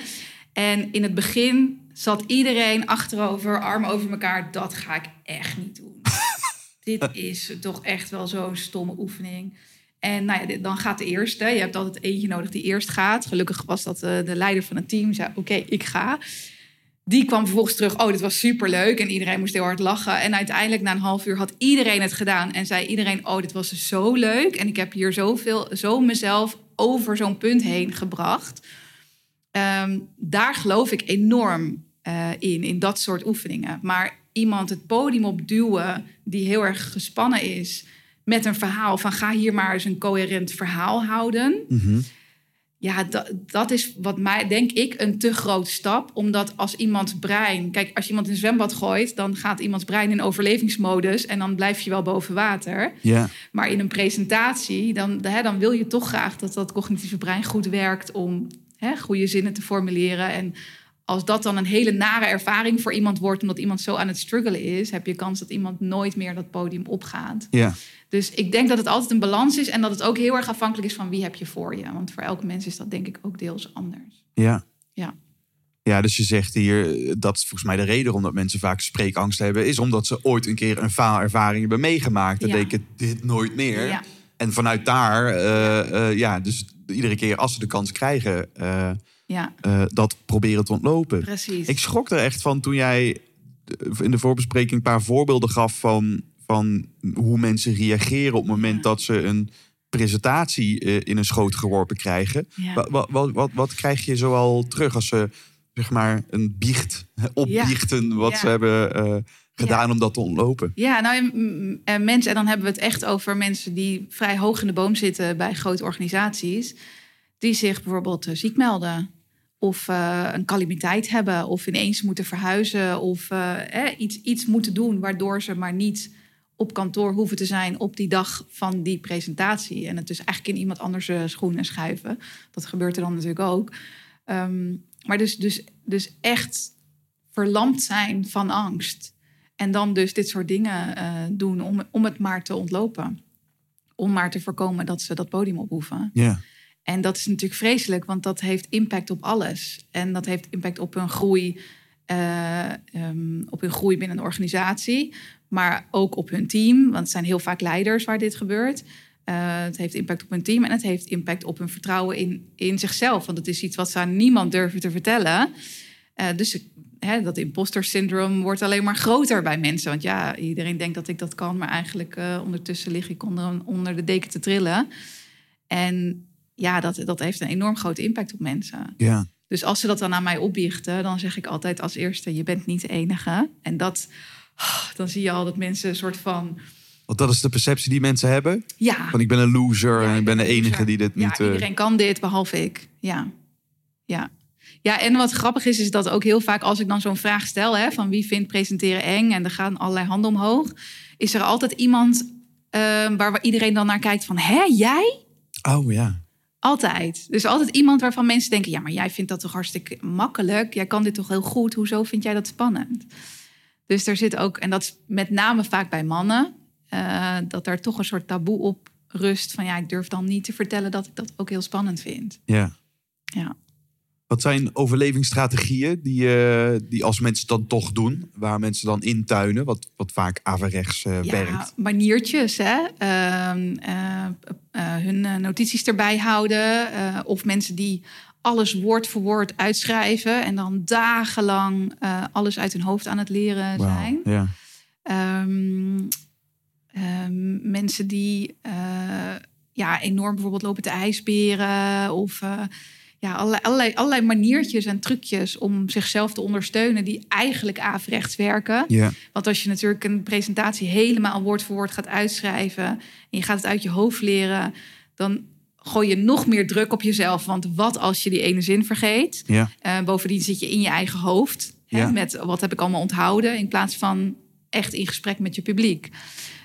En in het begin zat iedereen achterover, armen over elkaar. Dat ga ik echt niet doen. [laughs] Dit is toch echt wel zo'n stomme oefening. En nou dan gaat de eerste. Je hebt altijd eentje nodig die eerst gaat. Gelukkig was dat eh, de leider van het team. Zei, oké, ik ga. Die kwam vervolgens terug. Oh, dit was superleuk. En iedereen moest heel hard lachen. En uiteindelijk na een half uur had iedereen het gedaan. En zei iedereen, oh, dit was zo leuk. En ik heb hier zoveel, zo mezelf over zo'n punt heen gebracht. Ehm, daar geloof ik enorm eh, in, in dat soort oefeningen. Maar iemand het podium op duwen die heel erg gespannen is met een verhaal van ga hier maar eens een coherent verhaal houden. Mhm. Ja, dat, dat is wat mij, denk ik, een te grote stap. Omdat als iemands brein... Kijk, als je iemand in een zwembad gooit... dan gaat iemands brein in overlevingsmodus... en dan blijf je wel boven water. Ja. Maar in een presentatie, dan, hè, dan wil je toch graag... dat dat cognitieve brein goed werkt... om hè, goede zinnen te formuleren. En als dat dan een hele nare ervaring voor iemand wordt... omdat iemand zo aan het struggelen is... heb je kans dat iemand nooit meer dat podium opgaat. Ja. Dus ik denk dat het altijd een balans is... en dat het ook heel erg afhankelijk is van wie heb je voor je. Want voor elke mens is dat denk ik ook deels anders. Ja. Ja. Ja, dus je zegt hier, eh, dat volgens mij de reden omdat mensen vaak spreekangst hebben, is omdat ze ooit een keer een faalervaring hebben meegemaakt. Dan Ja. denken, dit nooit meer. Ja. En vanuit daar, eh, eh, ja, dus iedere keer als ze de kans krijgen, Ja, eh, dat proberen te ontlopen. precies. Ik schrok er echt van toen jij eh, in de voorbespreking een paar voorbeelden gaf van, van hoe mensen reageren op het moment Ja. dat ze een presentatie eh, in een schoot geworpen krijgen. Ja. Wat, wat, wat, wat, krijg je zoal terug als ze zeg maar een biecht [laughs] opbiechten wat ze hebben gedaan om dat te ontlopen? Ja, nou, en, mm, en mensen, en dan hebben we het echt over mensen die vrij hoog in de boom zitten bij grote organisaties, die zich bijvoorbeeld ziek melden. Of eh, een calamiteit hebben, of ineens moeten verhuizen, of eh, iets, iets moeten doen waardoor ze maar niet op kantoor hoeven te zijn op die dag van die presentatie. En het dus eigenlijk in iemand anders eh, schoenen schuiven. Dat gebeurt er dan natuurlijk ook. Ehm, maar dus, dus, dus echt verlamd zijn van angst. En dan dus dit soort dingen doen om, om het maar te ontlopen. Om maar te voorkomen dat ze dat podium op hoeven. Ja, En dat is natuurlijk vreselijk, want dat heeft impact op alles. En dat heeft impact op hun groei, eh, ehm, op hun groei binnen een organisatie, maar ook op hun team. Want het zijn heel vaak leiders waar dit gebeurt. Eh, het heeft impact op hun team en het heeft impact op hun vertrouwen in, in zichzelf. Want het is iets wat ze aan niemand durven te vertellen. Eh, dus hè, dat imposter syndroom wordt alleen maar groter bij mensen. Want ja, iedereen denkt dat ik dat kan, maar eigenlijk ondertussen lig ik onder, onder de deken te trillen. En ja, dat, dat heeft een enorm grote impact op mensen. ja. Dus als ze dat dan aan mij opbiechten, dan zeg ik altijd als eerste: je bent niet de enige. En dat, dan zie je al dat mensen een soort van. Want dat is de perceptie die mensen hebben. Ja, Van ik ben een loser Ja, en ik ben de enige loser. die dit ja niet... eh, iedereen kan dit, behalve ik. Ja. ja. Ja, en wat grappig is, is dat ook heel vaak als ik dan zo'n vraag stel... Hè, van wie vindt presenteren eng en er gaan allerlei handen omhoog... is er altijd iemand eh, waar iedereen dan naar kijkt van... hè, jij? Oh ja. Altijd. Dus altijd iemand waarvan mensen denken: ja, maar jij vindt dat toch hartstikke makkelijk? Jij kan dit toch heel goed? Hoezo vind jij dat spannend? Dus er zit ook, en dat is met name vaak bij mannen, eh, dat daar toch een soort taboe op rust. Van ja, ik durf dan niet te vertellen dat ik dat ook heel spannend vind. Ja. Ja. Wat zijn overlevingsstrategieën die, eh, die als mensen dan toch doen, waar mensen dan intuinen, wat, wat vaak averechts eh ja, werkt? maniertjes, hè? Ehm, eh, hun notities erbij houden. of mensen die alles woord voor woord uitschrijven en dan dagenlang alles uit hun hoofd aan het leren zijn. Ja. Ehm, ehm, mensen die ja, enorm bijvoorbeeld lopen te ijsberen of ja, allerlei, allerlei, allerlei maniertjes en trucjes om zichzelf te ondersteunen die eigenlijk averechts werken. Ja. Want als je natuurlijk een presentatie helemaal woord voor woord gaat uitschrijven en je gaat het uit je hoofd leren, dan gooi je nog meer druk op jezelf. Want wat als je die ene zin vergeet? Ja. Eh, bovendien zit je in je eigen hoofd hè, met wat heb ik allemaal onthouden, in plaats van echt in gesprek met je publiek.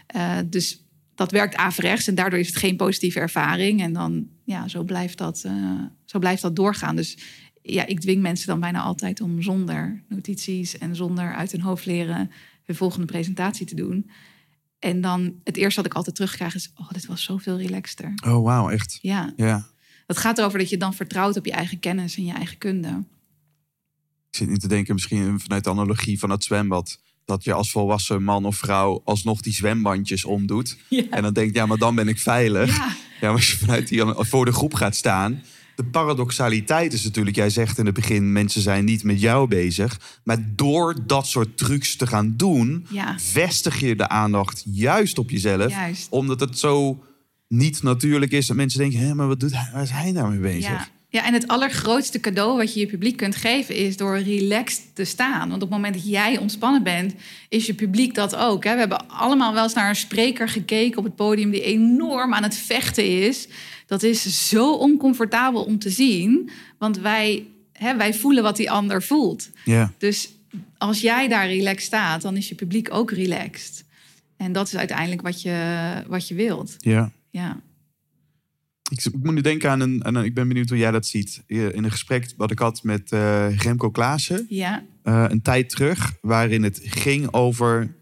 Eh, dus dat werkt averechts en daardoor is het geen positieve ervaring. En dan, ja, zo blijft dat, eh, zo blijft dat doorgaan. Dus ja, ik dwing mensen dan bijna altijd om zonder notities en zonder uit hun hoofd leren hun volgende presentatie te doen. En dan het eerste wat ik altijd terugkrijg is: Oh, dit was zoveel relaxter. Oh, wauw, echt. Ja, Ja. het gaat erover dat je dan vertrouwt op je eigen kennis en je eigen kunde. Ik zit nu te denken, misschien vanuit de analogie van het zwembad. Dat je als volwassen man of vrouw alsnog die zwembandjes omdoet. Ja. En dan denkt, ja, maar dan ben ik veilig. Ja. Ja, maar als je vanuit die voor de groep gaat staan. De paradoxaliteit is natuurlijk, jij zegt in het begin, mensen zijn niet met jou bezig. Maar door dat soort trucs te gaan doen, Ja. vestig je de aandacht juist op jezelf. Juist. Omdat het zo niet natuurlijk is dat mensen denken, hé, maar wat doet hij, waar is hij nou mee bezig? Ja. en het allergrootste cadeau wat je je publiek kunt geven is door relaxed te staan. Want op het moment dat jij ontspannen bent, is je publiek dat ook. Hè? We hebben allemaal wel eens naar een spreker gekeken op het podium die enorm aan het vechten is. Dat is zo oncomfortabel om te zien, want wij, hè, wij voelen wat die ander voelt. Ja. Dus als jij daar relaxed staat, dan is je publiek ook relaxed. En dat is uiteindelijk wat je, wat je wilt. ja. Ja. Ik, ik moet nu denken aan een, aan een- Ik ben benieuwd hoe jij dat ziet. In een gesprek wat ik had met eh, Remco Klaassen. Ja. eh, een tijd terug. Waarin het ging over.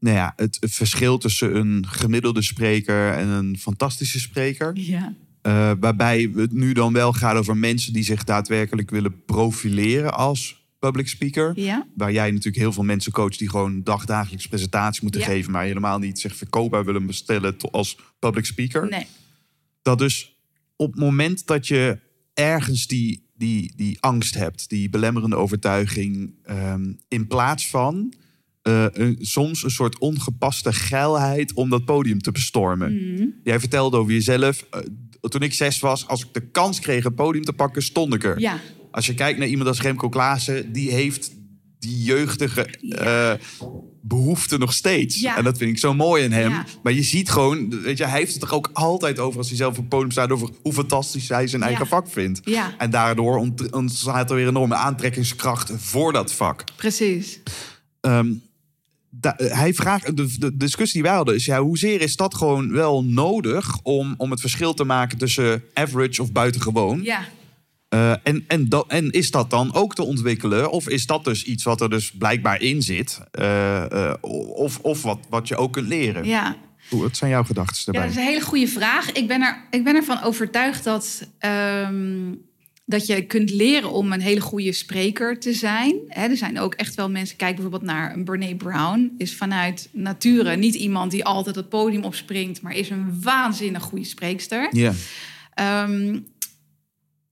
Nou ja, het, het verschil tussen een gemiddelde spreker en een fantastische spreker. Ja. Eh, waarbij het nu dan wel gaat over mensen die zich daadwerkelijk willen profileren als public speaker. Ja. Waar jij natuurlijk heel veel mensen coacht die gewoon dagdagelijks presentaties moeten Ja. geven. Maar helemaal niet zich verkoopbaar willen bestellen als public speaker Nee. Dat dus op het moment dat je ergens die, die, die angst hebt, die belemmerende overtuiging, ehm, in plaats van eh, een, soms een soort ongepaste geilheid om dat podium te bestormen. Mhm. Jij vertelde over jezelf. eh, toen ik zes was, als ik de kans kreeg een podium te pakken, stond ik er. Ja. Als je kijkt naar iemand als Remco Klaassen, die heeft die jeugdige eh, behoefte nog steeds. Ja. En dat vind ik zo mooi in hem. Ja. Maar je ziet gewoon, weet je, hij heeft het er ook altijd over als hij zelf op het podium staat, over hoe fantastisch hij zijn eigen vak vindt. Ja. En daardoor ont- ontstaat er weer enorme aantrekkingskracht voor dat vak. Precies. Ehm, da- hij vraagt, de, de discussie die wij hadden is, ja, hoezeer is dat gewoon wel nodig om, om het verschil te maken tussen average of buitengewoon? Ja. Eh, en, en, en is dat dan ook te ontwikkelen? Of is dat dus iets wat er dus blijkbaar in zit? Eh, eh, of of wat, wat je ook kunt leren? Ja. Hoe, wat zijn jouw gedachten ja, daarbij? dat is een hele goede vraag. Ik ben, er, ik ben ervan overtuigd dat, ehm, dat je kunt leren om een hele goede spreker te zijn. Er zijn ook echt wel mensen, kijk bijvoorbeeld naar een Brene Brown, is vanuit nature niet iemand die altijd het podium opspringt, maar is een waanzinnig goede spreekster. Ja, Ehm,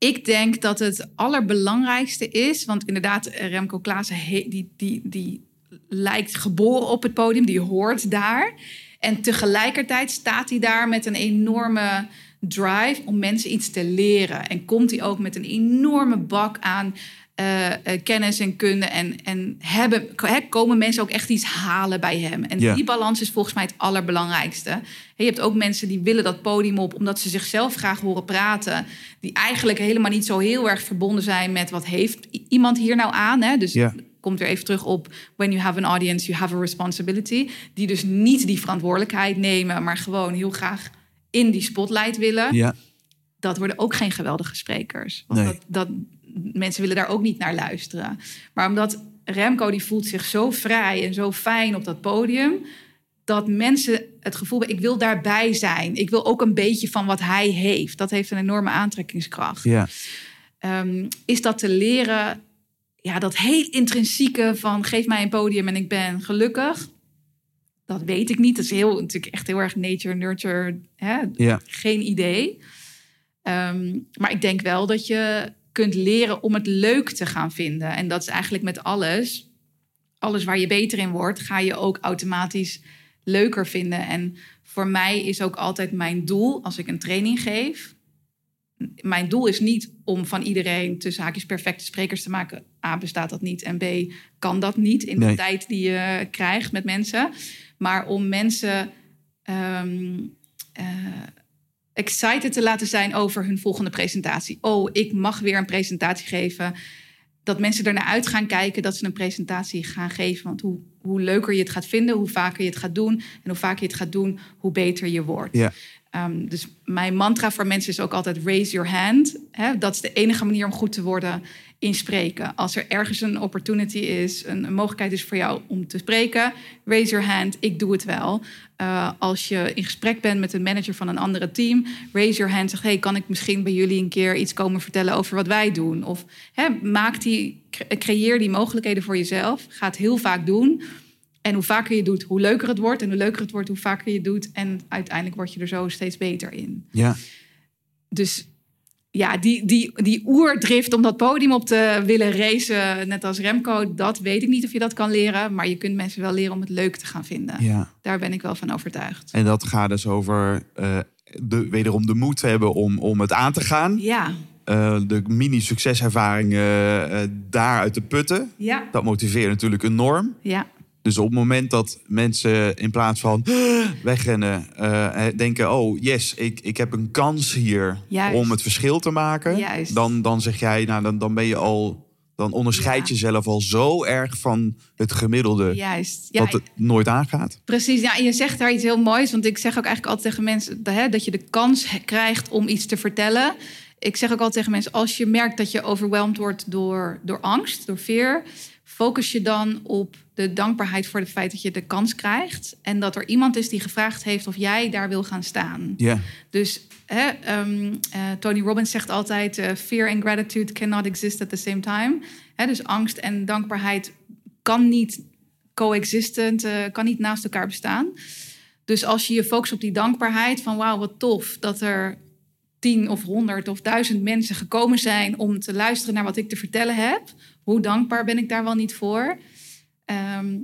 ik denk dat het allerbelangrijkste is, want inderdaad, eh, Remco Klaassen, die, die, die lijkt geboren op het podium, die hoort daar. En tegelijkertijd staat hij daar met een enorme drive om mensen iets te leren. En komt hij ook met een enorme bak aan eh, eh, kennis en kunde. En, en hebben, hè, komen mensen ook echt iets halen bij hem. En die balans is volgens mij het allerbelangrijkste. Je hebt ook mensen die willen dat podium op omdat ze zichzelf graag horen praten. Die eigenlijk helemaal niet zo heel erg verbonden zijn met wat heeft iemand hier nou aan. Hè? Dus Ja. komt weer even terug op when you have an audience, you have a responsibility. Die dus niet die verantwoordelijkheid nemen, maar gewoon heel graag in die spotlight willen. ja, dat worden ook geen geweldige sprekers. Want Nee. dat, dat, mensen willen daar ook niet naar luisteren. Maar omdat Remco die voelt zich zo vrij en zo fijn op dat podium, dat mensen het gevoel hebben, ik wil daarbij zijn. Ik wil ook een beetje van wat hij heeft. Dat heeft een enorme aantrekkingskracht. Ja. Ehm, is dat te leren, ja, dat heel intrinsieke van geef mij een podium en ik ben gelukkig. Dat weet ik niet. Dat is heel, natuurlijk echt heel erg nature, nurture. Hè? Ja. Geen idee. Ehm, maar ik denk wel dat je kunt leren om het leuk te gaan vinden. En dat is eigenlijk met alles. Alles waar je beter in wordt, ga je ook automatisch leuker vinden. En voor mij is ook altijd mijn doel als ik een training geef. Mijn doel is niet om van iedereen tussen haakjes perfecte sprekers te maken. A, bestaat dat niet. En B, kan dat niet in de Nee. tijd die je krijgt met mensen. Maar om mensen ehm, eh, excited te laten zijn over hun volgende presentatie. Oh, ik mag weer een presentatie geven. Dat mensen ernaar uit gaan kijken dat ze een presentatie gaan geven. Want hoe, hoe leuker je het gaat vinden, hoe vaker je het gaat doen. En hoe vaker je het gaat doen, hoe beter je wordt. Ja. Ehm, dus mijn mantra voor mensen is ook altijd raise your hand. Dat is de enige manier om goed te worden in spreken. Als er ergens een opportunity is, een, een mogelijkheid is voor jou om te spreken, raise your hand, ik doe het wel. Eh, als je in gesprek bent met een manager van een andere team, raise your hand, zeg hey, kan ik misschien bij jullie een keer iets komen vertellen over wat wij doen? Of hè, maak die, cre- creëer die mogelijkheden voor jezelf. Ga het heel vaak doen. En hoe vaker je doet, hoe leuker het wordt. En hoe leuker het wordt, hoe vaker je doet. En uiteindelijk word je er zo steeds beter in. Ja. Dus ja, die, die, die oerdrift om dat podium op te willen racen, net als Remco, dat weet ik niet of je dat kan leren. Maar je kunt mensen wel leren om het leuk te gaan vinden. ja. Daar ben ik wel van overtuigd. En dat gaat dus over eh, de, wederom de moed hebben om, om het aan te gaan. Ja, Eh, de mini-succeservaringen eh, daaruit te putten. ja, Dat motiveert natuurlijk enorm. ja, Dus op het moment dat mensen in plaats van wegrennen, eh, denken: Oh, yes, ik, ik heb een kans hier Juist. om het verschil te maken. Juist. Dan, dan zeg jij, nou, dan, dan ben je al. Dan onderscheid Ja. jezelf al zo erg van het gemiddelde juist. Ja, dat het nooit aangaat. Precies, ja, en je zegt daar iets heel moois. Want ik zeg ook eigenlijk altijd tegen mensen dat, hè, dat je de kans krijgt om iets te vertellen. Ik zeg ook altijd tegen mensen: als je merkt dat je overweldigd wordt door, door angst, door fear, focus je dan op de dankbaarheid voor het feit dat je de kans krijgt. En dat er iemand is die gevraagd heeft of jij daar wil gaan staan. Ja, Dus hè, ehm, eh, Tony Robbins zegt altijd: eh, fear and gratitude cannot exist at the same time. Hè, dus angst en dankbaarheid kan niet coexistent, eh, kan niet naast elkaar bestaan. Dus als je je focust op die dankbaarheid van wauw, wat tof dat er tien of honderd of duizend mensen gekomen zijn om te luisteren naar wat ik te vertellen heb. Hoe dankbaar ben ik daar wel niet voor? Ehm,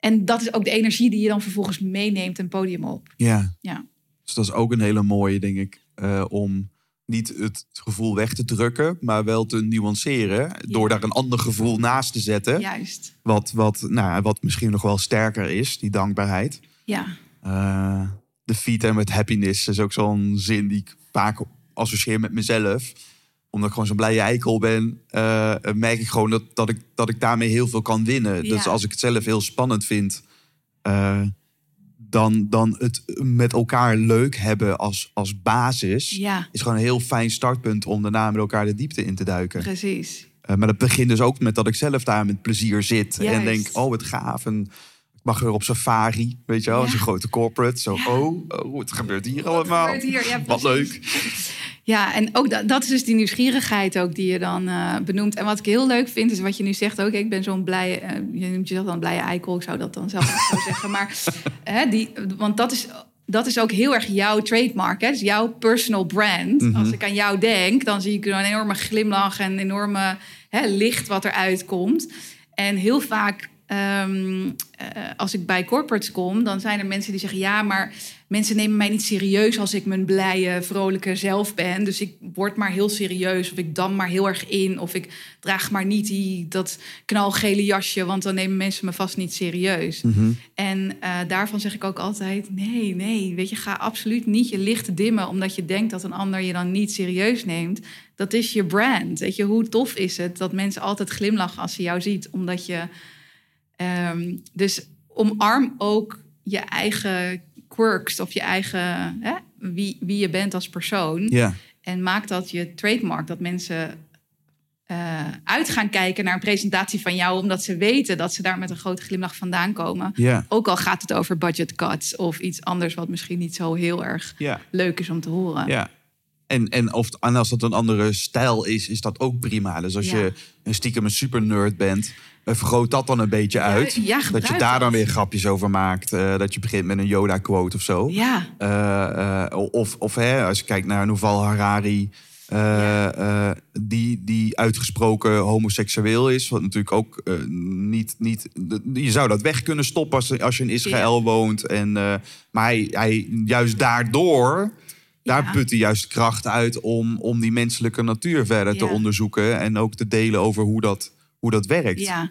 en dat is ook de energie die je dan vervolgens meeneemt een podium op. ja. Ja. Dus dat is ook een hele mooie, denk ik, eh, om niet het gevoel weg te drukken, maar wel te nuanceren. Door daar een ander gevoel naast te zetten. Juist. Wat, wat, nou, wat misschien nog wel sterker is, die dankbaarheid. Ja, Eh de feed en met happiness is ook zo'n zin die ik vaak associeer met mezelf. Omdat ik gewoon zo'n blije eikel ben, eh, merk ik gewoon dat, dat, ik, dat ik daarmee heel veel kan winnen. Ja. Dus als ik het zelf heel spannend vind, eh, dan, dan het met elkaar leuk hebben als, als basis... ja, is gewoon een heel fijn startpunt om daarna met elkaar de diepte in te duiken. precies. Eh, maar dat begint dus ook met dat ik zelf daar met plezier zit. En denk, oh, wat gaaf. En ik mag weer op safari, weet je wel. Als Ja. een grote corporate. Zo, oh, oh, wat gebeurt hier allemaal? gebeurt hier? Ja, wat leuk. [laughs] Ja, en ook dat, dat is dus die nieuwsgierigheid ook die je dan eh, benoemt. En wat ik heel leuk vind, is wat je nu zegt ook. Ik ben zo'n blije, eh, je noemt jezelf dan een blije eikel. Ik zou dat dan zelf ook zo [laughs] zeggen. Maar, hè, die, want dat is, dat is ook heel erg jouw trademark. Hè? Dus jouw personal brand. Mhm. Als ik aan jou denk, dan zie ik een enorme glimlach en een enorme hè, licht wat eruit komt. En heel vaak, ehm, eh, als ik bij corporates kom, dan zijn er mensen die zeggen: Ja, maar mensen nemen mij niet serieus als ik mijn blije, vrolijke zelf ben. Dus ik word maar heel serieus, of ik dam maar heel erg in, of ik draag maar niet die, dat knalgele jasje, want dan nemen mensen me vast niet serieus. Mhm. En eh, daarvan zeg ik ook altijd: nee, nee, weet je, ga absoluut niet je licht dimmen omdat je denkt dat een ander je dan niet serieus neemt. Dat is je brand. Weet je, hoe tof is het dat mensen altijd glimlachen als ze jou ziet, omdat je. ehm, dus omarm ook je eigen quirks of je eigen hè, wie, wie je bent als persoon. Ja, En maak dat je trademark, dat mensen eh, uit gaan kijken naar een presentatie van jou, omdat ze weten dat ze daar met een grote glimlach vandaan komen. ja, Ook al gaat het over budget cuts of iets anders wat misschien niet zo heel erg leuk is om te horen. Ja. En, en, of, en als dat een andere stijl is, is dat ook prima. Dus als je een stiekem een super nerd bent, vergroot dat dan een beetje uit. ja, dat je daar dan weer grapjes over maakt. eh, dat je begint met een Yoda-quote of zo. Ja, Eh, eh, of of hè, als je kijkt naar Noval Harari, eh, eh, die, die uitgesproken homoseksueel is. Wat natuurlijk ook eh, niet, niet. Je zou dat weg kunnen stoppen als, als je in Israël woont. En, eh, maar hij, hij, juist daardoor. Daar Ja. put hij juist kracht uit om, om die menselijke natuur verder te onderzoeken. En ook te delen over hoe dat, hoe dat werkt. ja.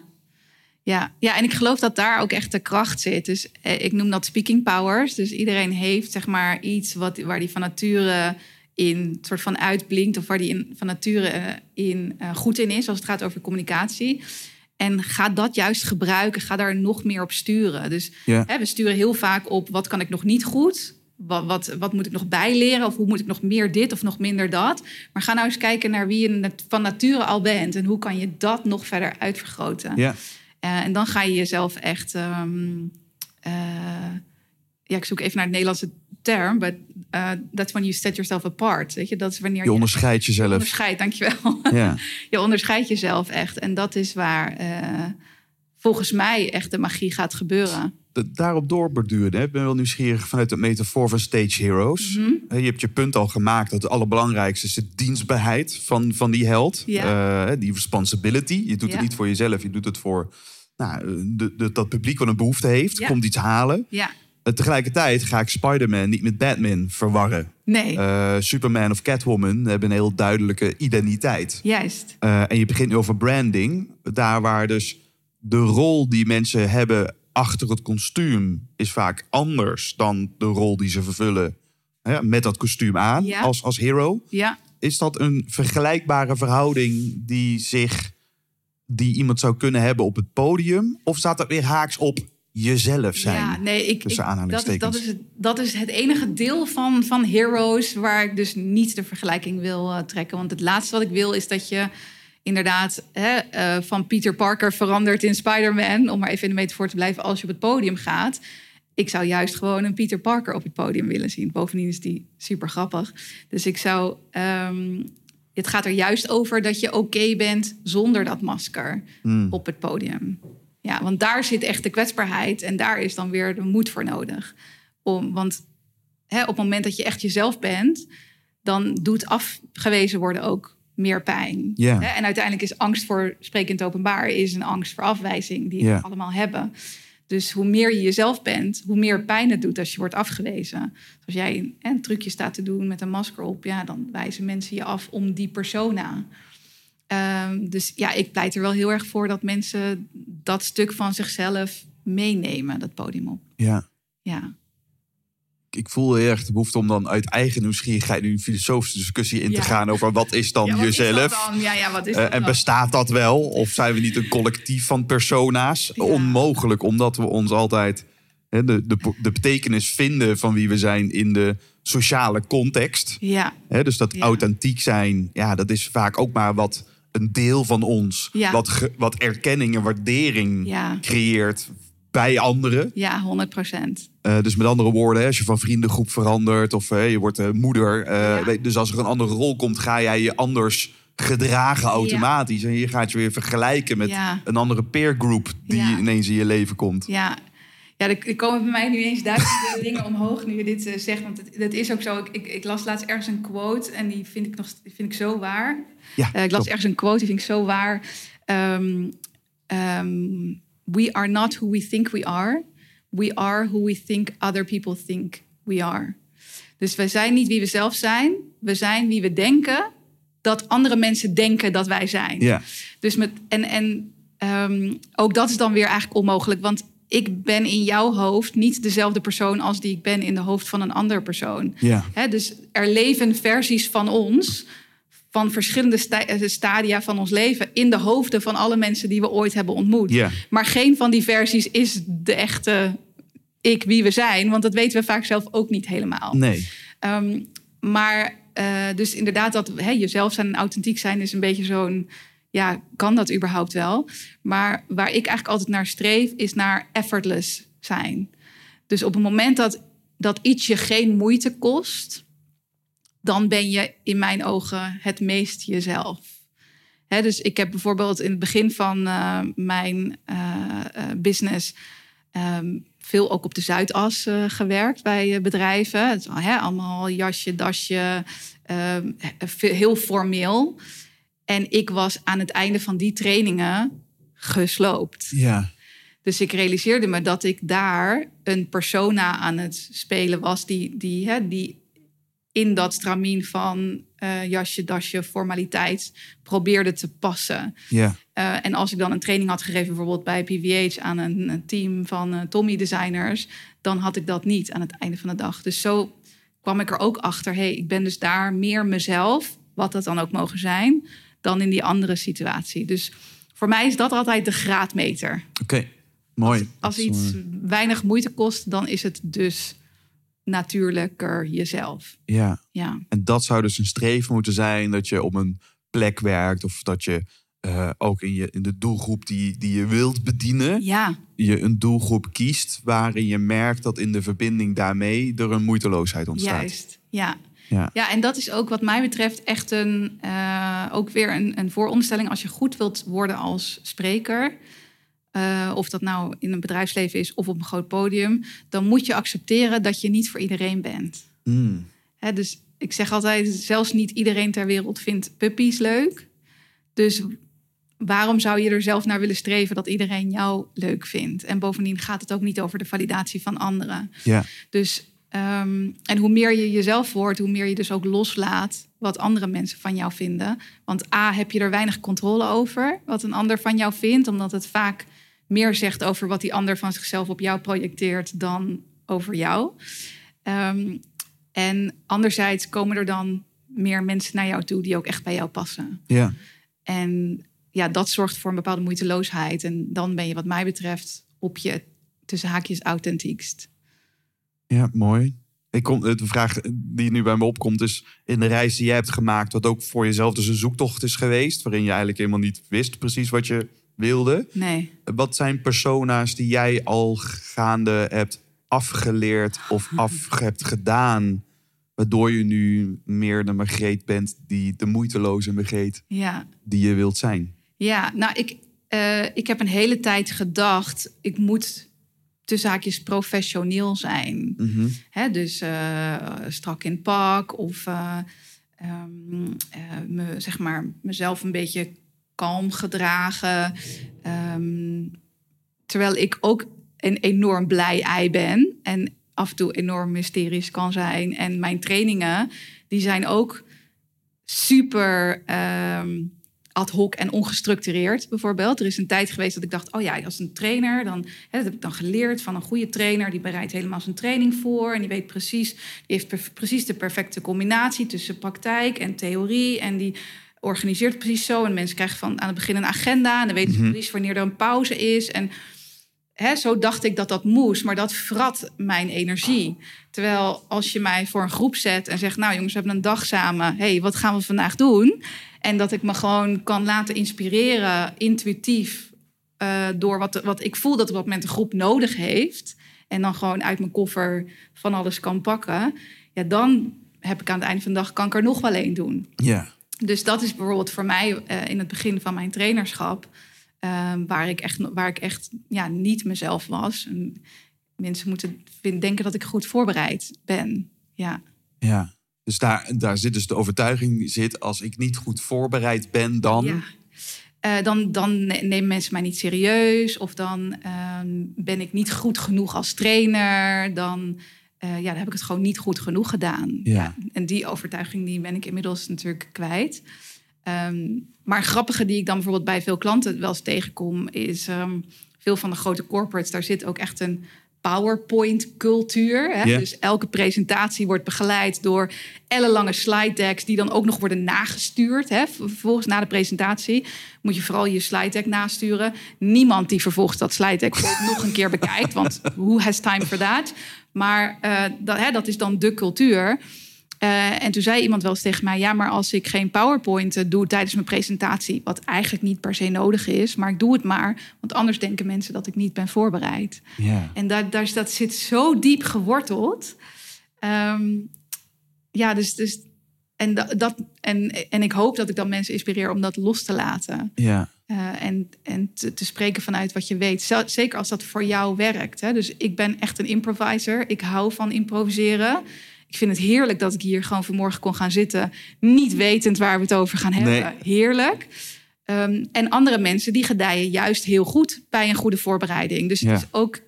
Ja, ja, en ik geloof dat daar ook echt de kracht zit. Dus eh, ik noem dat speaking powers. Dus iedereen heeft zeg maar iets wat, waar die van nature in soort van uitblinkt... of waar die in, van nature eh, in eh, goed in is als het gaat over communicatie. En ga dat juist gebruiken. Ga daar nog meer op sturen. Dus Ja. hè, we sturen heel vaak op wat kan ik nog niet goed... Wat, wat, wat moet ik nog bijleren? Of hoe moet ik nog meer dit of nog minder dat? Maar ga nou eens kijken naar wie je van nature al bent. En hoe kan je dat nog verder uitvergroten? Ja. Eh, en dan ga je jezelf echt. ehm, eh, ja, ik zoek even naar het Nederlandse term, but uh, that's when you set yourself apart. Weet je, dat is wanneer Je onderscheidt je jezelf. onderscheidt. Dankjewel. Ja. [laughs] je onderscheidt jezelf echt, en dat is waar volgens mij echt de magie gaat gebeuren. daarop doorborduren. Ik ben wel nieuwsgierig vanuit het metafoor van Stage Heroes. Mhm. Je hebt je punt al gemaakt dat het allerbelangrijkste is de dienstbaarheid van, van die held. Ja. Eh, die responsibility. Je doet Ja. het niet voor jezelf, je doet het voor nou, de, de, dat publiek wat een behoefte heeft. Ja. Komt iets halen. Ja, En tegelijkertijd ga ik Spider-Man niet met Batman verwarren. nee, Eh, Superman of Catwoman hebben een heel duidelijke identiteit. juist. Eh, en je begint nu over branding. Daar waar dus de rol die mensen hebben achter het kostuum is vaak anders dan de rol die ze vervullen hè, met dat kostuum aan Ja. als, als hero. Ja, Is dat een vergelijkbare verhouding die, zich, die iemand zou kunnen hebben op het podium? Of staat dat weer haaks op jezelf zijn? Ja, nee, ik, tussen ik- dat, is, aanhalingstekens. dat, is het, dat is het enige deel van, van Heroes waar ik dus niet de vergelijking wil eh, trekken. Want het laatste wat ik wil is dat je inderdaad hè, eh, van Peter Parker verandert in Spider-Man. Om maar even in de metafoor te blijven als je op het podium gaat. Ik zou juist gewoon een Peter Parker op het podium willen zien. Bovendien is die super grappig. Dus ik zou. ehm, het gaat er juist over dat je oké bent zonder dat masker Hmm. op het podium. Ja, want daar zit echt de kwetsbaarheid en daar is dan weer de moed voor nodig. Om, want hè, op het moment dat je echt jezelf bent, dan doet afgewezen worden ook meer pijn. En uiteindelijk is angst voor spreken in het openbaar is een angst voor afwijzing die we allemaal hebben. Dus hoe meer je jezelf bent, hoe meer pijn het doet als je wordt afgewezen. Dus als jij een, een trucje staat te doen met een masker op, ja, dan wijzen mensen je af om die persona. Ehm, dus ja, ik pleit er wel heel erg voor dat mensen dat stuk van zichzelf meenemen, dat podium op. Ja. Ja, Ik voel heel erg de behoefte om dan uit eigen nieuwsgierigheid nu een filosofische discussie in Ja. te gaan over wat is dan ja wat is dat jezelf? dan? Ja, ja, wat is Eh, en dan? bestaat dat wel? Of zijn we niet een collectief van persona's? Onmogelijk, omdat we ons altijd hè, de, de, de betekenis vinden van wie we zijn in de sociale context. Ja, Hè, dus dat authentiek zijn, ja, dat is vaak ook maar wat een deel van ons. Ja. Wat, ge- wat erkenning en waardering Ja. creëert bij anderen. ja, 100 procent. Eh, dus met andere woorden, als je van vriendengroep verandert of eh, je wordt eh, moeder. Ja. weet- dus als er een andere rol komt, ga jij je anders gedragen automatisch. En hier gaat je weer vergelijken met Ja. een andere peer group die ineens in je leven komt. Ja, ja er, komen bij mij nu eens duizenden [laughs] dingen omhoog nu je dit zegt. Want het, dat is ook zo. Ik, ik, ik las laatst ergens een quote en die vind ik, nog, die vind ik zo waar. Ja, ik las top. ergens een quote, die vind ik zo waar. Ehm, ehm, we are not who we think we are. We are who we think other people think we are. Dus we zijn niet wie we zelf zijn. We zijn wie we denken dat andere mensen denken dat wij zijn. Ja, Dus met, en en ehm, ook dat is dan weer eigenlijk onmogelijk. Want ik ben in jouw hoofd niet dezelfde persoon als die ik ben in de hoofd van een andere persoon. ja, Hè, dus er leven versies van ons, van verschillende sta- eh, stadia van ons leven, in de hoofden van alle mensen die we ooit hebben ontmoet. Maar geen van die versies is de echte ik wie we zijn, want dat weten we vaak zelf ook niet helemaal. nee. Ehm, maar eh, dus inderdaad, dat hè, jezelf zijn en authentiek zijn is een beetje zo'n. Ja, kan dat überhaupt wel? Maar waar ik eigenlijk altijd naar streef, is naar effortless zijn. Dus op het moment dat, dat iets je geen moeite kost, dan ben je in mijn ogen het meest jezelf. Dus ik heb bijvoorbeeld in het begin van eh, mijn eh, eh, business ehm, veel ook op de Zuidas gewerkt bij bedrijven. Het is allemaal jasje, dasje, ehm, he- heel formeel. En ik was aan het einde van die trainingen gesloopt. Ja. Dus ik realiseerde me dat ik daar een persona aan het spelen was die, die, hè, die in dat stramien van eh, jasje, dasje, formaliteit probeerde te passen. Ja. Eh, en als ik dan een training had gegeven, bijvoorbeeld bij PVH aan een, een team van eh, Tommy designers, dan had ik dat niet aan het einde van de dag. Dus zo kwam ik er ook achter, hey, ik ben dus daar meer mezelf, wat dat dan ook mogen zijn, dan in die andere situatie. Dus voor mij is dat altijd de graadmeter. Oké. Mooi. Als iets weinig moeite kost, dan is het dus natuurlijker jezelf. Ja. Ja, En dat zou dus een streven moeten zijn dat je op een plek werkt of dat je eh, ook in, je, in de doelgroep die, die je wilt bedienen, ja, je een doelgroep kiest waarin je merkt dat in de verbinding daarmee er een moeiteloosheid ontstaat. juist. Ja. Ja. Ja, en dat is ook wat mij betreft echt een, eh, ook weer een, een vooronderstelling. Als je goed wilt worden als spreker, eh, of dat nou in een bedrijfsleven is of op een groot podium, dan moet je accepteren dat je niet voor iedereen bent. Mm. Hè, dus ik zeg altijd, zelfs niet iedereen ter wereld vindt puppies leuk. Dus waarom zou je er zelf naar willen streven dat iedereen jou leuk vindt? En bovendien gaat het ook niet over de validatie van anderen. Ja. Dus, ehm, en hoe meer je jezelf wordt, hoe meer je dus ook loslaat wat andere mensen van jou vinden. Want A, heb je er weinig controle over wat een ander van jou vindt, omdat het vaak meer zegt over wat die ander van zichzelf op jou projecteert dan over jou. Ehm, en anderzijds komen er dan meer mensen naar jou toe die ook echt bij jou passen. Ja. En ja, dat zorgt voor een bepaalde moeiteloosheid. En dan ben je wat mij betreft op je tussen haakjes authentiekst. Ja, mooi. Ik kom, de vraag die nu bij me opkomt is... in de reis die jij hebt gemaakt... wat ook voor jezelf dus een zoektocht is geweest... waarin je eigenlijk helemaal niet wist precies wat je wilde. Nee. Wat zijn persona's die jij al gaande hebt afgeleerd... of [laughs] af hebt gedaan... waardoor je nu meer de Margreet bent... die de moeiteloze Margreet Ja, die je wilt zijn? ja nou, ik, eh, ik heb een hele tijd gedacht, ik moet tussen haakjes professioneel zijn. Hè, dus eh, strak in pak of eh, ehm, eh, me, zeg maar, mezelf een beetje kalm gedragen. Ehm, terwijl ik ook een enorm blij ei ben en af en toe enorm mysterisch kan zijn. En mijn trainingen, die zijn ook super ehm, ad hoc en ongestructureerd, bijvoorbeeld. Er is een tijd geweest dat ik dacht, oh ja, als een trainer, dan hè, heb ik dan geleerd van een goede trainer. Die bereidt helemaal zijn training voor en die weet precies, die heeft precies de perfecte combinatie tussen praktijk en theorie en die organiseert het precies zo. En mensen krijgen van aan het begin een agenda en dan weten ze precies wanneer er een pauze is en Hè, zo dacht ik dat dat moest, maar dat vrat mijn energie. Terwijl als je mij voor een groep zet en zegt... nou jongens, we hebben een dag samen. hey, wat gaan we vandaag doen? En dat ik me gewoon kan laten inspireren, intuïtief... eh, door wat, wat ik voel dat op dat moment de groep nodig heeft... en dan gewoon uit mijn koffer van alles kan pakken... ja, dan heb ik aan het einde van de dag... kan ik er nog wel één doen. Ja. Dus dat is bijvoorbeeld voor mij eh, in het begin van mijn trainerschap, eh, waar ik echt, waar ik echt ja, niet mezelf was. En mensen moeten denken dat ik goed voorbereid ben. Ja, Ja. Dus daar, daar zit dus de overtuiging zit... als ik niet goed voorbereid ben, dan... ja. Eh, dan, dan ne- nemen mensen mij niet serieus. Of dan ehm, ben ik niet goed genoeg als trainer. Dan, ja, dan heb ik het gewoon niet goed genoeg gedaan. Ja. En die overtuiging die ben ik inmiddels natuurlijk kwijt. Ehm, maar grappige die ik dan bijvoorbeeld bij veel klanten wel eens tegenkom... is ehm, veel van de grote corporates, daar zit ook echt een PowerPoint-cultuur. Hè? Dus elke presentatie wordt begeleid door ellenlange slide decks... die dan ook nog worden nagestuurd. Hè? Vervolgens na de presentatie moet je vooral je slide deck nasturen. Niemand die vervolgens dat slide deck [laughs] nog een keer bekijkt... want who has time for that? Maar eh, dat, hè, dat is dan de cultuur... Eh, en toen zei iemand wel eens tegen mij: Ja, maar als ik geen PowerPoint eh, doe tijdens mijn presentatie, wat eigenlijk niet per se nodig is, maar ik doe het maar, want anders denken mensen dat ik niet ben voorbereid. Ja. En daar, daar, dat zit zo diep geworteld. Ehm, ja, dus. dus en, da- dat, en, en ik hoop dat ik dan mensen inspireer om dat los te laten. Ja. Eh, en en te, te spreken vanuit wat je weet. Zeker als dat voor jou werkt. Hè? Dus ik ben echt een improviser. Ik hou van improviseren. Ik vind het heerlijk dat ik hier gewoon vanmorgen kon gaan zitten. Niet wetend waar we het over gaan hebben. Nee. Heerlijk. Ehm, en andere mensen die gedijen juist heel goed bij een goede voorbereiding. Dus Ja. het is ook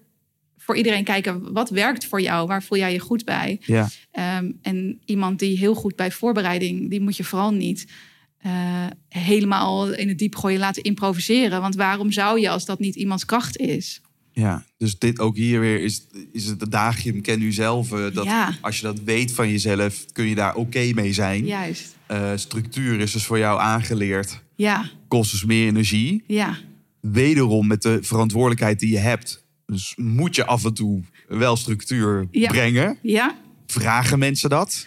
voor iedereen kijken wat werkt voor jou. Waar voel jij je goed bij? Ja. Ehm, en iemand die heel goed bij voorbereiding, die moet je vooral niet eh, helemaal in het diep gooien laten improviseren. Want waarom zou je als dat niet iemands kracht is? Ja, dus dit ook hier weer is, is het adagium ken u zelf. eh, dat Ja. Als je dat weet van jezelf, kun je daar oké mee zijn. Juist. Eh, structuur is dus voor jou aangeleerd. Ja, Kost dus meer energie. ja, Wederom met de verantwoordelijkheid die je hebt. Dus moet je af en toe wel structuur Ja. brengen. ja. Vragen mensen dat?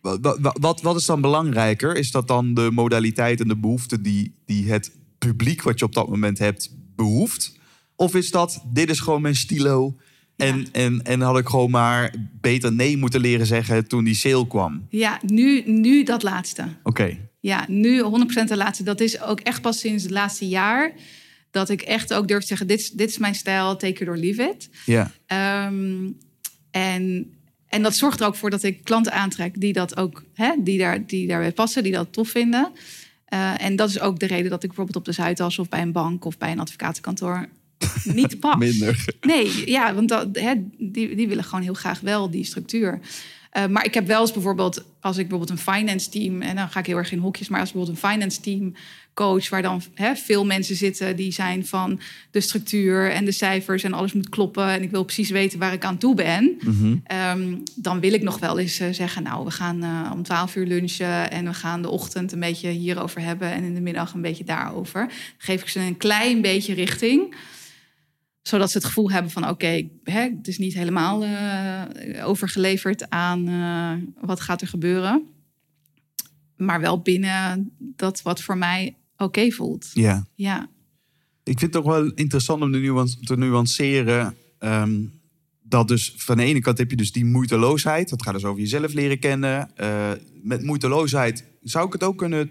Wat, wat, wat, wat is dan belangrijker? Is dat dan de modaliteit en de behoefte die, die het publiek wat je op dat moment hebt behoeft? Of is dat, dit is gewoon mijn stilo en, Ja. en, en had ik gewoon maar beter nee moeten leren zeggen toen die sale kwam? Ja, nu, nu dat laatste. Oké, Ja, nu 100% de laatste. Dat is ook echt pas sinds het laatste jaar dat ik echt ook durf te zeggen: dit, is- dit is mijn stijl, take it or leave it. ja. Ehm, en, en dat zorgt er ook voor dat ik klanten aantrek die dat ook, hè, die, daar, die daarbij passen, die dat tof vinden. Eh, en dat is ook de reden dat ik bijvoorbeeld op de Zuidas of bij een bank of bij een advocatenkantoor [laughs] niet pas. Minder. Nee, ja, want dat, hè, die, die willen gewoon heel graag wel die structuur. Eh, maar ik heb wel eens bijvoorbeeld, als ik bijvoorbeeld een finance team, en dan ga ik heel erg in hokjes, maar als bijvoorbeeld een finance team coach, waar dan hè, veel mensen zitten die zijn van de structuur en de cijfers en alles moet kloppen en ik wil precies weten waar ik aan toe ben, Mhm. Ehm, dan wil ik nog wel eens eh, zeggen, nou, we gaan eh, om 12 uur lunchen en we gaan de ochtend een beetje hierover hebben en in de middag een beetje daarover. Dan geef ik ze een klein beetje richting zodat ze het gevoel hebben van oké, het is niet helemaal eh, overgeleverd aan eh, wat gaat er gebeuren. Maar wel binnen dat wat voor mij oké voelt. Ja. Ja, Ik vind het toch wel interessant om de nuance, te nuanceren. ehm, dat dus van de ene kant heb je dus die moeiteloosheid. Dat gaat dus over jezelf leren kennen. Eh, met moeiteloosheid zou ik het ook kunnen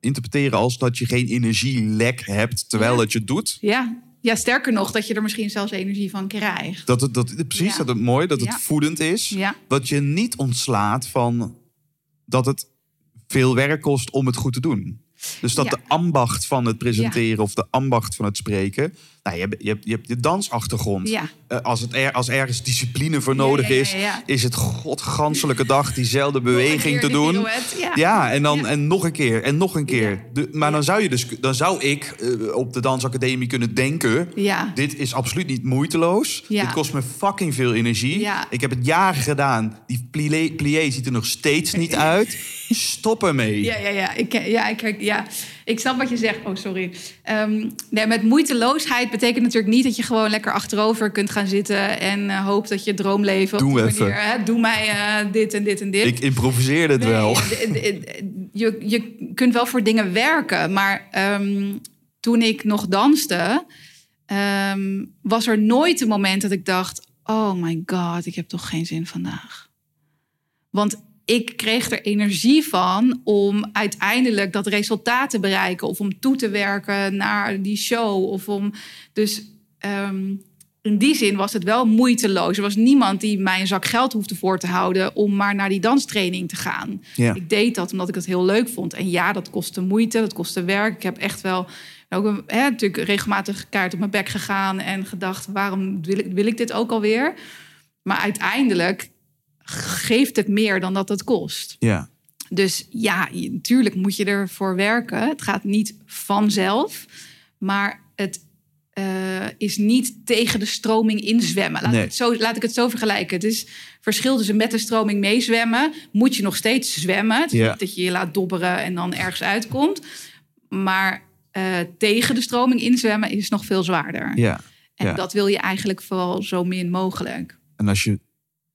interpreteren als dat je geen energielek hebt terwijl Ja. dat je doet. ja. Ja, sterker nog, dat je er misschien zelfs energie van krijgt. Dat het, dat, precies, Ja. dat het mooi, dat het Ja. voedend is. Ja, Dat je niet ontslaat van dat het veel werk kost om het goed te doen. Dus dat de ambacht van het presenteren of de ambacht van het spreken. Nou, je, hebt, je, hebt, je hebt je dansachtergrond. ja. Eh, als, het er, als ergens discipline voor nodig ja, is, is het godganselijke dag diezelfde beweging te de doen. pirouette, Ja. En dan en nog een keer en nog een keer. De, maar dan zou je dus, dan zou ik eh, op de dansacademie kunnen denken. Ja. Dit is absoluut niet moeiteloos. Ja. Dit kost me fucking veel energie. Ja. Ik heb het jaren gedaan. Die plié, plié ziet er nog steeds niet [laughs] uit. Stop ermee. Ja, ja, ja. Ik, ja, ik, ja. Ik snap wat je zegt. Oh, sorry. Ehm, nee, met moeiteloosheid betekent natuurlijk niet dat je gewoon lekker achterover kunt gaan zitten en eh, hoopt dat je droomleven Doe even. manier, hè, doe mij eh, dit en dit en dit. Ik improviseerde het Nee, wel. Je, je kunt wel voor dingen werken, maar ehm, toen ik nog danste, ehm, was er nooit een moment dat ik dacht: Oh my god, ik heb toch geen zin vandaag. Want ik kreeg er energie van om uiteindelijk dat resultaat te bereiken. Of om toe te werken naar die show. Of om. Dus ehm, in die zin was het wel moeiteloos. Er was niemand die mij een zak geld hoefde voor te houden. om maar naar die danstraining te gaan. Ja. Ik deed dat omdat ik het heel leuk vond. En ja, dat kostte moeite, dat kostte werk. Ik heb echt wel. Ook een, hè, natuurlijk regelmatig kaart op mijn bek gegaan en gedacht: waarom wil ik, wil ik dit ook alweer? Maar uiteindelijk geeft het meer dan dat het kost. Ja. Dus ja, natuurlijk moet je ervoor werken. Het gaat niet vanzelf, maar het eh, is niet tegen de stroming inzwemmen. Laat, Nee. ik het zo, laat ik het zo vergelijken. Het is verschil tussen met de stroming meezwemmen. Moet je nog steeds zwemmen. Het is Ja. niet dat je je laat dobberen en dan ergens uitkomt. Maar eh, tegen de stroming inzwemmen is nog veel zwaarder. ja. En ja. dat wil je eigenlijk vooral zo min mogelijk. En als je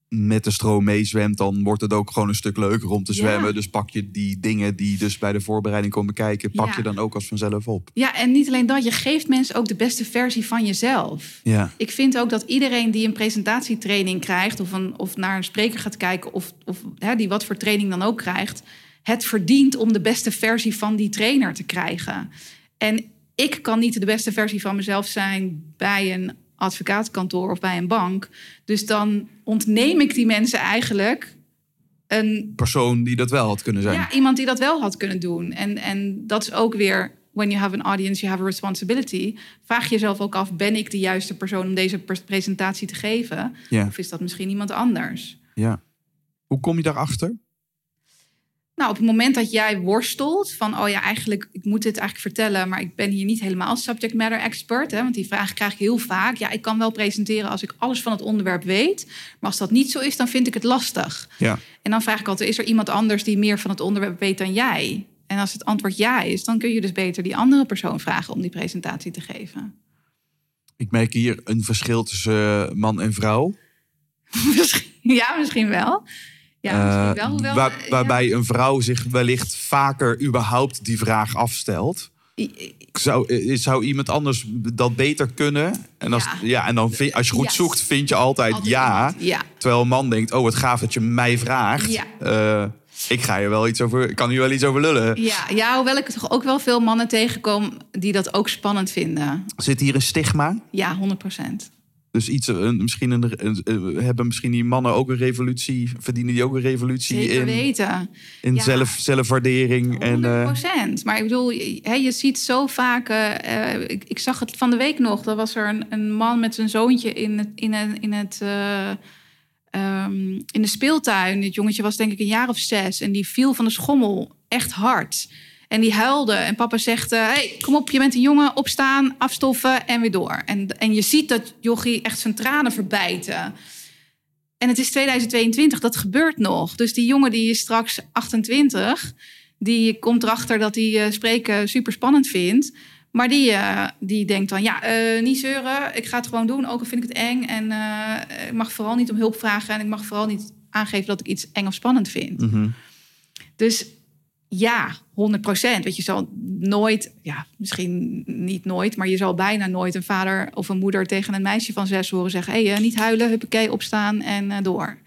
met de stroom meezwemt, dan wordt het ook gewoon een stuk leuker om te Ja. zwemmen. Dus pak je die dingen die dus bij de voorbereiding komen kijken, pak Ja. je dan ook als vanzelf op. Ja, en niet alleen dat, je geeft mensen ook de beste versie van jezelf. Ja, Ik vind ook dat iedereen die een presentatietraining krijgt, of, een, of naar een spreker gaat kijken, of, of hè, die wat voor training dan ook krijgt, het verdient om de beste versie van die trainer te krijgen. En ik kan niet de beste versie van mezelf zijn bij een advocaatkantoor of bij een bank. Dus dan ontneem ik die mensen eigenlijk een persoon die dat wel had kunnen zijn. ja, iemand die dat wel had kunnen doen. En, en dat is ook weer, when you have an audience, you have a responsibility. Vraag je jezelf ook af, ben ik de juiste persoon om deze pres- presentatie te geven? Ja. Of is dat misschien iemand anders? ja. Hoe kom je daarachter? Nou, op het moment dat jij worstelt van, oh ja, eigenlijk, ik moet dit eigenlijk vertellen, maar ik ben hier niet helemaal subject matter expert. Hè, want die vraag krijg ik heel vaak. Ja, ik kan wel presenteren als ik alles van het onderwerp weet. Maar als dat niet zo is, dan vind ik het lastig. Ja. En dan vraag ik altijd, is er iemand anders die meer van het onderwerp weet dan jij? En als het antwoord ja is, dan kun je dus beter die andere persoon vragen om die presentatie te geven. Ik merk hier een verschil tussen eh, man en vrouw. [laughs] Ja, misschien wel. Ja, misschien wel. Eh, Hoewel, waar- eh, waarbij een vrouw zich wellicht vaker überhaupt die vraag afstelt. Zou, eh, zou iemand anders dat beter kunnen? En, als, ja. Ja. en dan vind, als je goed zoekt, vind je altijd, Altijd ja. Terwijl een man denkt, oh wat gaaf dat je mij vraagt. Ja. Ik ga je wel iets over, kan hier wel iets over lullen. Ja, ja, hoewel ik toch ook wel veel mannen tegenkom die dat ook spannend vinden. Zit hier een stigma? Ja, 100 procent. Dus iets, een, misschien een, een- een- hebben misschien die mannen ook een revolutie, verdienen die ook een revolutie Zeker in, weten. in Ja. zelf, zelfwaardering? En, 100 eh, procent. Maar ik bedoel, je, je ziet zo vaak. eh, eh, ik, ik zag het van de week nog. Er was er een, een man met zijn zoontje in het, in het, in, het, eh, ehm, in de speeltuin. Dit jongetje was denk ik een jaar of zes. En die viel van de schommel echt hard. En die huilde. En papa zegt: eh, hey, kom op, je bent een jongen. Opstaan, afstoffen en weer door. En, en je ziet dat jochie echt zijn tranen verbijten. En het is 2022, dat gebeurt nog. Dus die jongen die is straks 28, die komt erachter dat hij eh, spreken super spannend vindt. Maar die, eh, die denkt dan, ja, niet zeuren, ik ga het gewoon doen, ook al vind ik het eng. En ik mag vooral niet om hulp vragen en ik mag vooral niet aangeven dat ik iets eng of spannend vind. mhm. Dus ja, 100 procent. Weet je, zal nooit, ja, misschien niet nooit, maar je zal bijna nooit een vader of een moeder tegen een meisje van zes horen zeggen: hé, hey, niet huilen, huppakee, opstaan en eh, door.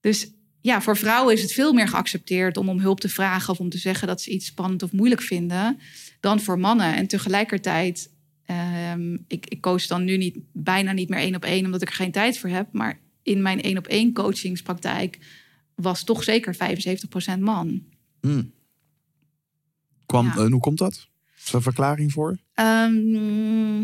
Dus ja, voor vrouwen is het veel meer geaccepteerd om om hulp te vragen of om te zeggen dat ze iets spannend of moeilijk vinden, dan voor mannen. En tegelijkertijd, ehm, ik, ik coach dan nu niet, bijna niet meer één op één, omdat ik er geen tijd voor heb. Maar in mijn één op één coachingspraktijk was toch zeker 75% man. Hmm. Kwam, Ja. en hoe komt dat? Is er een verklaring voor? Ehm,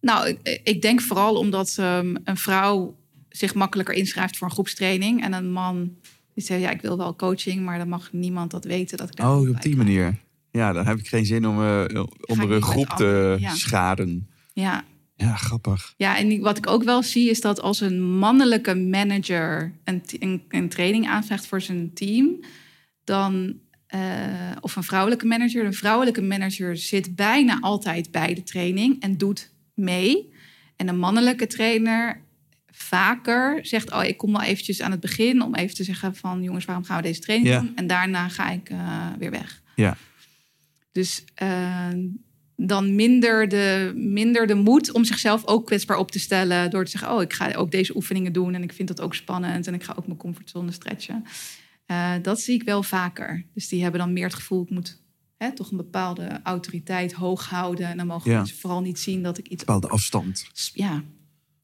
nou, ik, ik denk vooral omdat ehm, een vrouw zich makkelijker inschrijft voor een groepstraining. En een man die zegt, ja, ik wil wel coaching, maar dan mag niemand dat weten. Dat ik Oh, op die ga. manier. Ja, dan heb ik geen zin om eh, onder niet een groep te ja. schaden. Ja. Ja, grappig. ja, en wat ik ook wel zie is dat als een mannelijke manager een, een, een training aanvraagt voor zijn team, dan, eh, of een vrouwelijke manager, een vrouwelijke manager zit bijna altijd bij de training en doet mee. En een mannelijke trainer vaker zegt, oh, ik kom wel eventjes aan het begin om even te zeggen van, jongens, waarom gaan we deze training Ja. doen? En daarna ga ik eh, weer weg. Ja. Dus eh, dan minder de, minder de moed om zichzelf ook kwetsbaar op te stellen. Door te zeggen, oh, ik ga ook deze oefeningen doen. En ik vind dat ook spannend. En ik ga ook mijn comfortzone stretchen. Eh, dat zie ik wel vaker. Dus die hebben dan meer het gevoel, ik moet hè, toch een bepaalde autoriteit hoog houden. En dan mogen Ja. mensen vooral niet zien dat ik iets... Bepaalde afstand. Ja,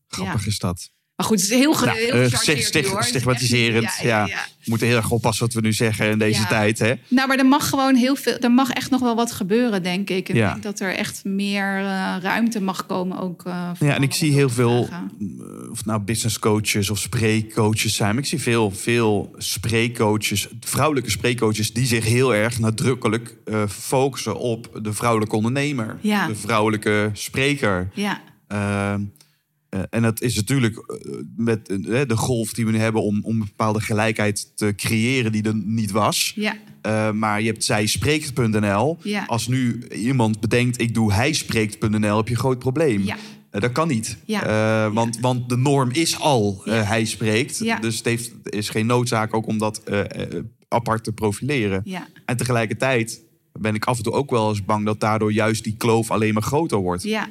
Grappig is dat. Maar goed, het is heel, Nou, heel eh, hoor. Stigmatiserend. echt- ja, ja. We moeten heel erg oppassen wat we nu zeggen in deze Ja. tijd. Hè? Nou, maar er mag gewoon heel veel. Er mag echt nog wel wat gebeuren, denk ik. En Ja. ik denk dat er echt meer eh, ruimte mag komen ook. eh, Ja, en ik zie heel veel, eh, of nou business coaches of spreekcoaches zijn. Maar ik zie veel, veel spreekcoaches, vrouwelijke spreekcoaches, die zich heel erg nadrukkelijk focussen op de vrouwelijke ondernemer. Ja. De vrouwelijke spreker. Ja, Eh, en dat is natuurlijk eh, met eh, de golf die we nu hebben om, om een bepaalde gelijkheid te creëren die er niet was. ja, maar je hebt zijspreekt.nl. Ja. Als nu iemand bedenkt, ik doe hijspreekt.nl, heb je een groot probleem. ja. Dat kan niet. Ja. Want, want de norm is al, hij spreekt. Dus het heeft, is geen noodzaak ook om dat apart te profileren. En tegelijkertijd ben ik af en toe ook wel eens bang dat daardoor juist die kloof alleen maar groter wordt. ja,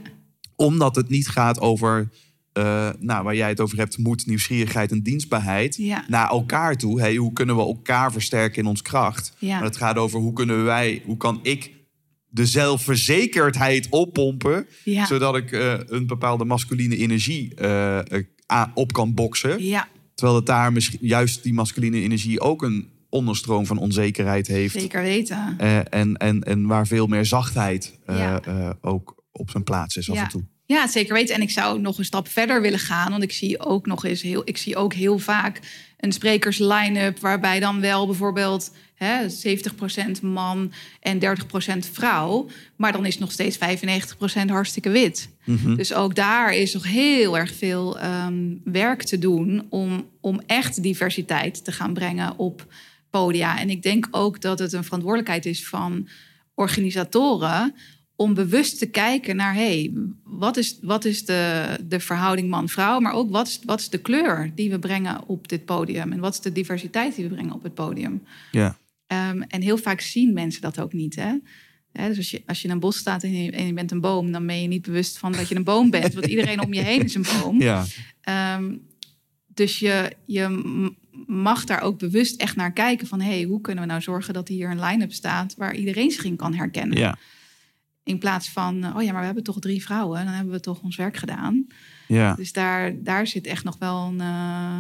Omdat het niet gaat over, eh, nou, waar jij het over hebt, moed, nieuwsgierigheid en dienstbaarheid. Ja. Naar elkaar toe. Hey, hoe kunnen we elkaar versterken in ons kracht? Ja. Maar het gaat over hoe kunnen wij, hoe kan ik de zelfverzekerdheid oppompen. Ja. Zodat ik eh, een bepaalde masculine energie eh, op kan boksen. Terwijl het daar misschien juist die masculine energie ook een onderstroom van onzekerheid heeft. zeker weten. En, en, en waar veel meer zachtheid ook op zijn plaats is af en toe. Ja, zeker weten. En ik zou nog een stap verder willen gaan. Want ik zie ook nog eens heel, ik zie ook heel vaak een sprekers line-up waarbij dan wel bijvoorbeeld hè, 70% man en 30% vrouw. Maar dan is nog steeds 95% hartstikke wit. Mhm. Dus ook daar is nog heel erg veel ehm, werk te doen om, om echt diversiteit te gaan brengen op podia. En ik denk ook dat het een verantwoordelijkheid is van organisatoren om bewust te kijken naar, hey, wat is, wat is de, de verhouding man-vrouw, maar ook wat is, wat is de kleur die we brengen op dit podium en wat is de diversiteit die we brengen op het podium. Ja. Ehm, en heel vaak zien mensen dat ook niet. Hè? Dus als je, als je in een bos staat en je, en je bent een boom, dan ben je niet bewust van dat je een boom bent. Want iedereen om je heen is een boom. [laughs] Ja. Ehm, dus je, je mag daar ook bewust echt naar kijken van... hey, hoe kunnen we nou zorgen dat hier een line-up staat... waar iedereen zich in kan herkennen. Ja. In plaats van, eh, oh ja, maar we hebben toch drie vrouwen... dan hebben we toch ons werk gedaan. ja. Dus daar, daar zit echt nog wel een... eh,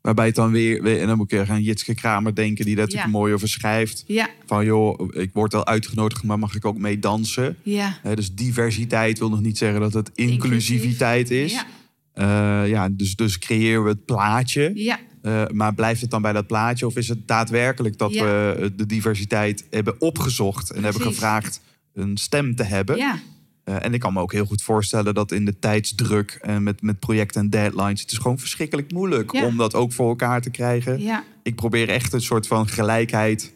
Waarbij het dan weer, weer- en dan moet ik aan Jitske Kramer denken, die daar natuurlijk Ja. mooi over schrijft. ja, Van joh, ik word al uitgenodigd, maar mag ik ook mee dansen? ja, dus diversiteit wil nog niet zeggen dat het inclusiviteit is. Ja, Eh, ja, dus, dus creëren we het plaatje. ja, Eh, maar blijft het dan bij dat plaatje? Of is het daadwerkelijk dat Ja. we de diversiteit hebben opgezocht en hebben gevraagd een stem te hebben? ja, Eh, en ik kan me ook heel goed voorstellen dat in de tijdsdruk en met, met projecten en deadlines, het is gewoon verschrikkelijk moeilijk Ja. om dat ook voor elkaar te krijgen. ja, Ik probeer echt een soort van gelijkheid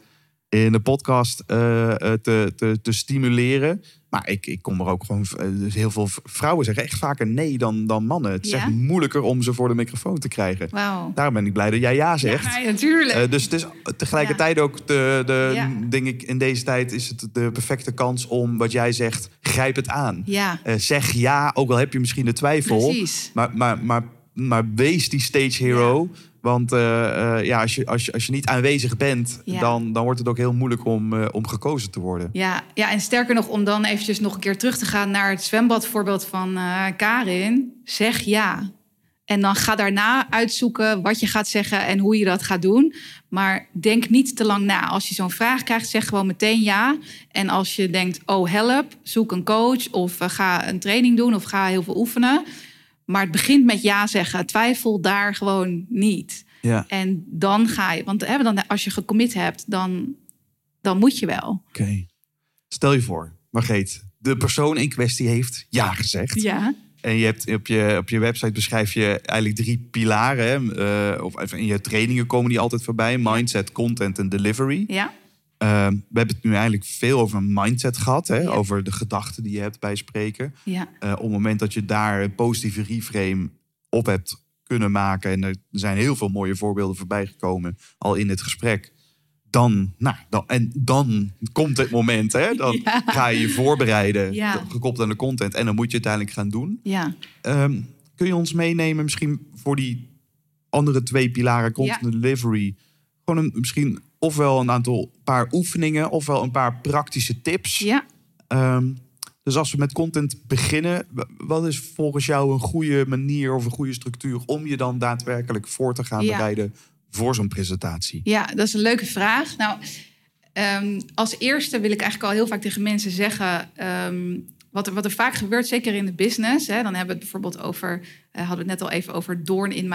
in de podcast eh, eh, te, te, te stimuleren. Maar ik, ik kom er ook gewoon. eh, Dus heel veel vrouwen zeggen echt vaker nee dan, dan mannen. Het is Ja? echt moeilijker om ze voor de microfoon te krijgen. Daarom ben ik blij dat jij ja zegt. Ja, natuurlijk. Eh, dus het is tegelijkertijd ook de, de Ja. denk ik, in deze tijd is het de perfecte kans om wat jij zegt, grijp het aan. ja, Eh, zeg ja, ook al heb je misschien de twijfel. precies. Maar, maar, maar, maar wees die stage hero. Want eh, eh, ja, als, je, als, je, als je niet aanwezig bent, Ja. dan, dan wordt het ook heel moeilijk om, eh, om gekozen te worden. Ja, ja, en sterker nog, om dan eventjes nog een keer terug te gaan naar het zwembadvoorbeeld van Karin. Zeg ja. En dan ga daarna uitzoeken wat je gaat zeggen en hoe je dat gaat doen. Maar denk niet te lang na. Als je zo'n vraag krijgt, zeg gewoon meteen ja. En als je denkt, oh help, zoek een coach of ga een training doen of ga heel veel oefenen. Maar het begint met ja zeggen. Twijfel daar gewoon niet. Ja, En dan ga je, want hè, dan, als je gecommit hebt, dan, dan moet je wel. oké. Stel je voor, Margreet, de persoon in kwestie heeft ja gezegd. Ja, En je hebt op je, op je website beschrijf je eigenlijk drie pilaren. Hè? Eh, of in je trainingen komen die altijd voorbij. Mindset, content en delivery. ja, Eh, we hebben het nu eigenlijk veel over mindset gehad. Hè? Ja. Over de gedachten die je hebt bij spreken. ja, Eh, op het moment dat je daar een positieve reframe op hebt kunnen maken. En er zijn heel veel mooie voorbeelden voorbij gekomen. Al in het gesprek. Dan, nou, dan, en dan komt het moment. Hè? Dan [laughs] Ja. ga je je voorbereiden. Gekoppeld aan de content. En dan moet je het uiteindelijk gaan doen. ja. Ehm, kun je ons meenemen misschien voor die andere twee pilaren, content en delivery? Gewoon een, misschien ofwel een aantal paar oefeningen, ofwel een paar praktische tips. ja. Ehm, dus als we met content beginnen, wat is volgens jou een goede manier of een goede structuur om je dan daadwerkelijk voor te gaan Ja. bereiden voor zo'n presentatie? Ja, dat is een leuke vraag. Nou, ehm, als eerste wil ik eigenlijk al heel vaak tegen mensen zeggen. ehm, wat, er, wat er vaak gebeurt, zeker in de business. Hè, dan hebben we het bijvoorbeeld over. eh, hadden we het net al even over doorn in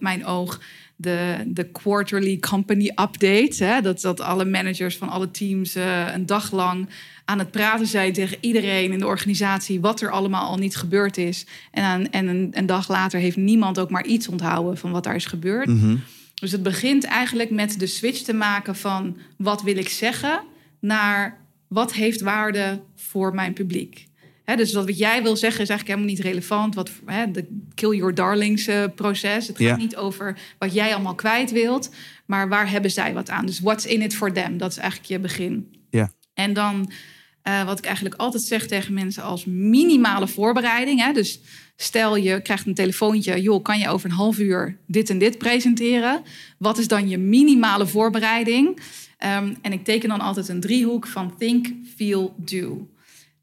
mijn oog. De, de quarterly company update. Hè, dat, dat alle managers van alle teams eh, een dag lang aan het praten zijn tegen iedereen in de organisatie. wat er allemaal al niet gebeurd is. En, aan, en een, een dag later heeft niemand ook maar iets onthouden van wat daar is gebeurd. Mhm. Dus het begint eigenlijk met de switch te maken van wat wil ik zeggen naar wat heeft waarde voor mijn publiek. Dus wat jij wil zeggen is eigenlijk helemaal niet relevant. Wat de kill your darlings eh, proces. Het gaat Ja. niet over wat jij allemaal kwijt wilt, maar waar hebben zij wat aan? Dus what's in it for them? Dat is eigenlijk je begin. Ja. En dan eh, wat ik eigenlijk altijd zeg tegen mensen als minimale voorbereiding. Hè? Dus stel je krijgt een telefoontje, joh, kan je over een half uur dit en dit presenteren? Wat is dan je minimale voorbereiding? Ehm, en ik teken dan altijd een driehoek van think, feel, do.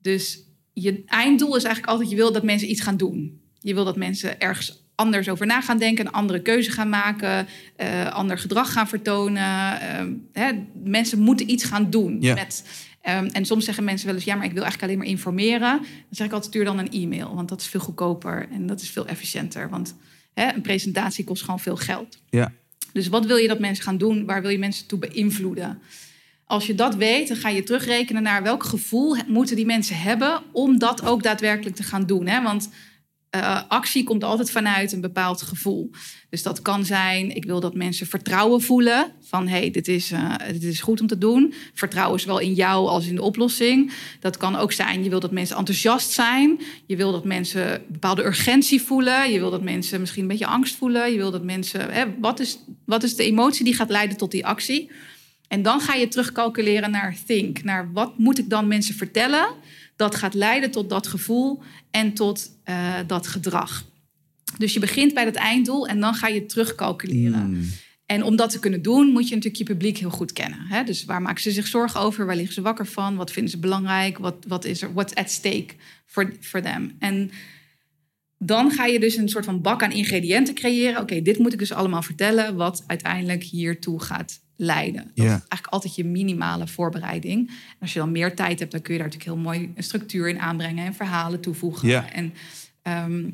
Dus je einddoel is eigenlijk altijd, je wil dat mensen iets gaan doen. Je wil dat mensen ergens anders over na gaan denken, een andere keuze gaan maken, eh, ander gedrag gaan vertonen. Ehm, hè, mensen moeten iets gaan doen. Ja. Met, ehm, en soms zeggen mensen wel eens, ja, maar ik wil eigenlijk alleen maar informeren. Dan zeg ik altijd, stuur dan een e-mail, want dat is veel goedkoper en dat is veel efficiënter. Want hè, een presentatie kost gewoon veel geld. Ja. Dus wat wil je dat mensen gaan doen? Waar wil je mensen toe beïnvloeden? Als je dat weet, dan ga je terugrekenen naar welk gevoel moeten die mensen hebben om dat ook daadwerkelijk te gaan doen. Hè? Want eh, actie komt altijd vanuit een bepaald gevoel. Dus dat kan zijn, ik wil dat mensen vertrouwen voelen. Van hé, hey, dit, is, eh, dit is goed om te doen. Vertrouwen zowel in jou als in de oplossing. Dat kan ook zijn, je wil dat mensen enthousiast zijn. Je wil dat mensen een bepaalde urgentie voelen. Je wil dat mensen misschien een beetje angst voelen. Je wil dat mensen, hè, wat, is, wat is de emotie die gaat leiden tot die actie? En dan ga je terugcalculeren naar think. Naar wat moet ik dan mensen vertellen? Dat gaat leiden tot dat gevoel en tot eh, dat gedrag. Dus je begint bij dat einddoel en dan ga je terugcalculeren. Hmm. En om dat te kunnen doen, moet je natuurlijk je publiek heel goed kennen. Hè? Dus waar maken ze zich zorgen over? Waar liggen ze wakker van? Wat vinden ze belangrijk? Wat, wat is er? What's at stake for, for them? En dan ga je dus een soort van bak aan ingrediënten creëren. Oké, dit moet ik dus allemaal vertellen, wat uiteindelijk hiertoe gaat leiden. Dat is eigenlijk altijd je minimale voorbereiding. En als je dan meer tijd hebt, dan kun je daar natuurlijk heel mooi een structuur in aanbrengen en verhalen toevoegen. En, ehm,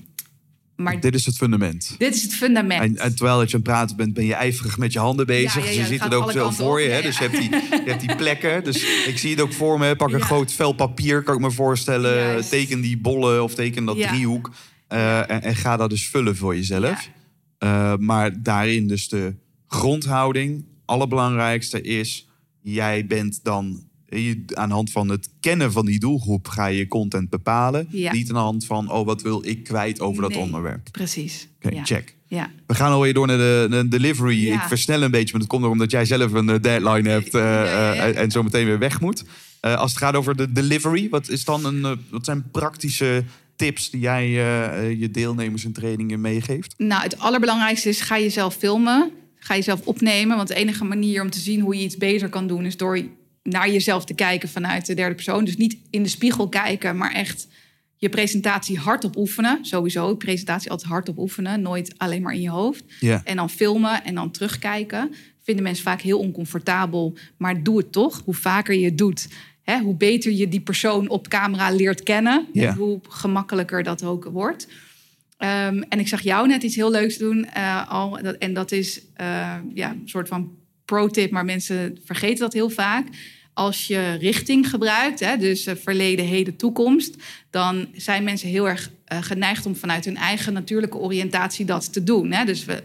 maar Dit is het fundament. dit is het fundament. En, en terwijl dat je aan het praten bent, ben je ijverig met je handen bezig. Ja, ja, ja, Dus je ziet het ook zo voor op. je. Hè? Dus je hebt, die, je hebt die [laughs] plekken. Dus ik zie het ook voor me. Pak een groot vel papier, kan ik me voorstellen. Juist. Teken die bollen of teken dat driehoek. Eh, en, en ga dat dus vullen voor jezelf. Eh, maar daarin dus de grondhouding. Allerbelangrijkste is, jij bent dan... Je, aan de hand van het kennen van die doelgroep ga je content bepalen. Ja. Niet aan de hand van, oh, wat wil ik kwijt over dat onderwerp. Precies. Oké, ja. check. Ja. We gaan alweer door naar de, de delivery. Ik versnel een beetje, maar dat komt erom dat jij zelf een eh, deadline hebt eh, eh, en zo meteen weer weg moet. Als het gaat over de delivery, wat, is dan een, wat zijn praktische tips die jij je deelnemers in trainingen meegeeft? Nou, het allerbelangrijkste is, ga jezelf filmen. Ga jezelf opnemen. Want de enige manier om te zien hoe je iets beter kan doen... is door naar jezelf te kijken vanuit de derde persoon. Dus niet in de spiegel kijken, maar echt je presentatie hardop oefenen. Sowieso, je presentatie altijd hardop oefenen. Nooit alleen maar in je hoofd. En dan filmen en dan terugkijken. Vinden mensen vaak heel oncomfortabel. Maar doe het toch. Hoe vaker je het doet, hè, hoe beter je die persoon op camera leert kennen. En hoe gemakkelijker dat ook wordt. Ehm, en ik zag jou net iets heel leuks doen eh, al. Dat, en dat is eh, ja, een soort van pro-tip, maar mensen vergeten dat heel vaak. Als je richting gebruikt, hè, dus eh, verleden, heden, toekomst, dan zijn mensen heel erg geneigd om vanuit hun eigen natuurlijke oriëntatie dat te doen. Hè. Dus we,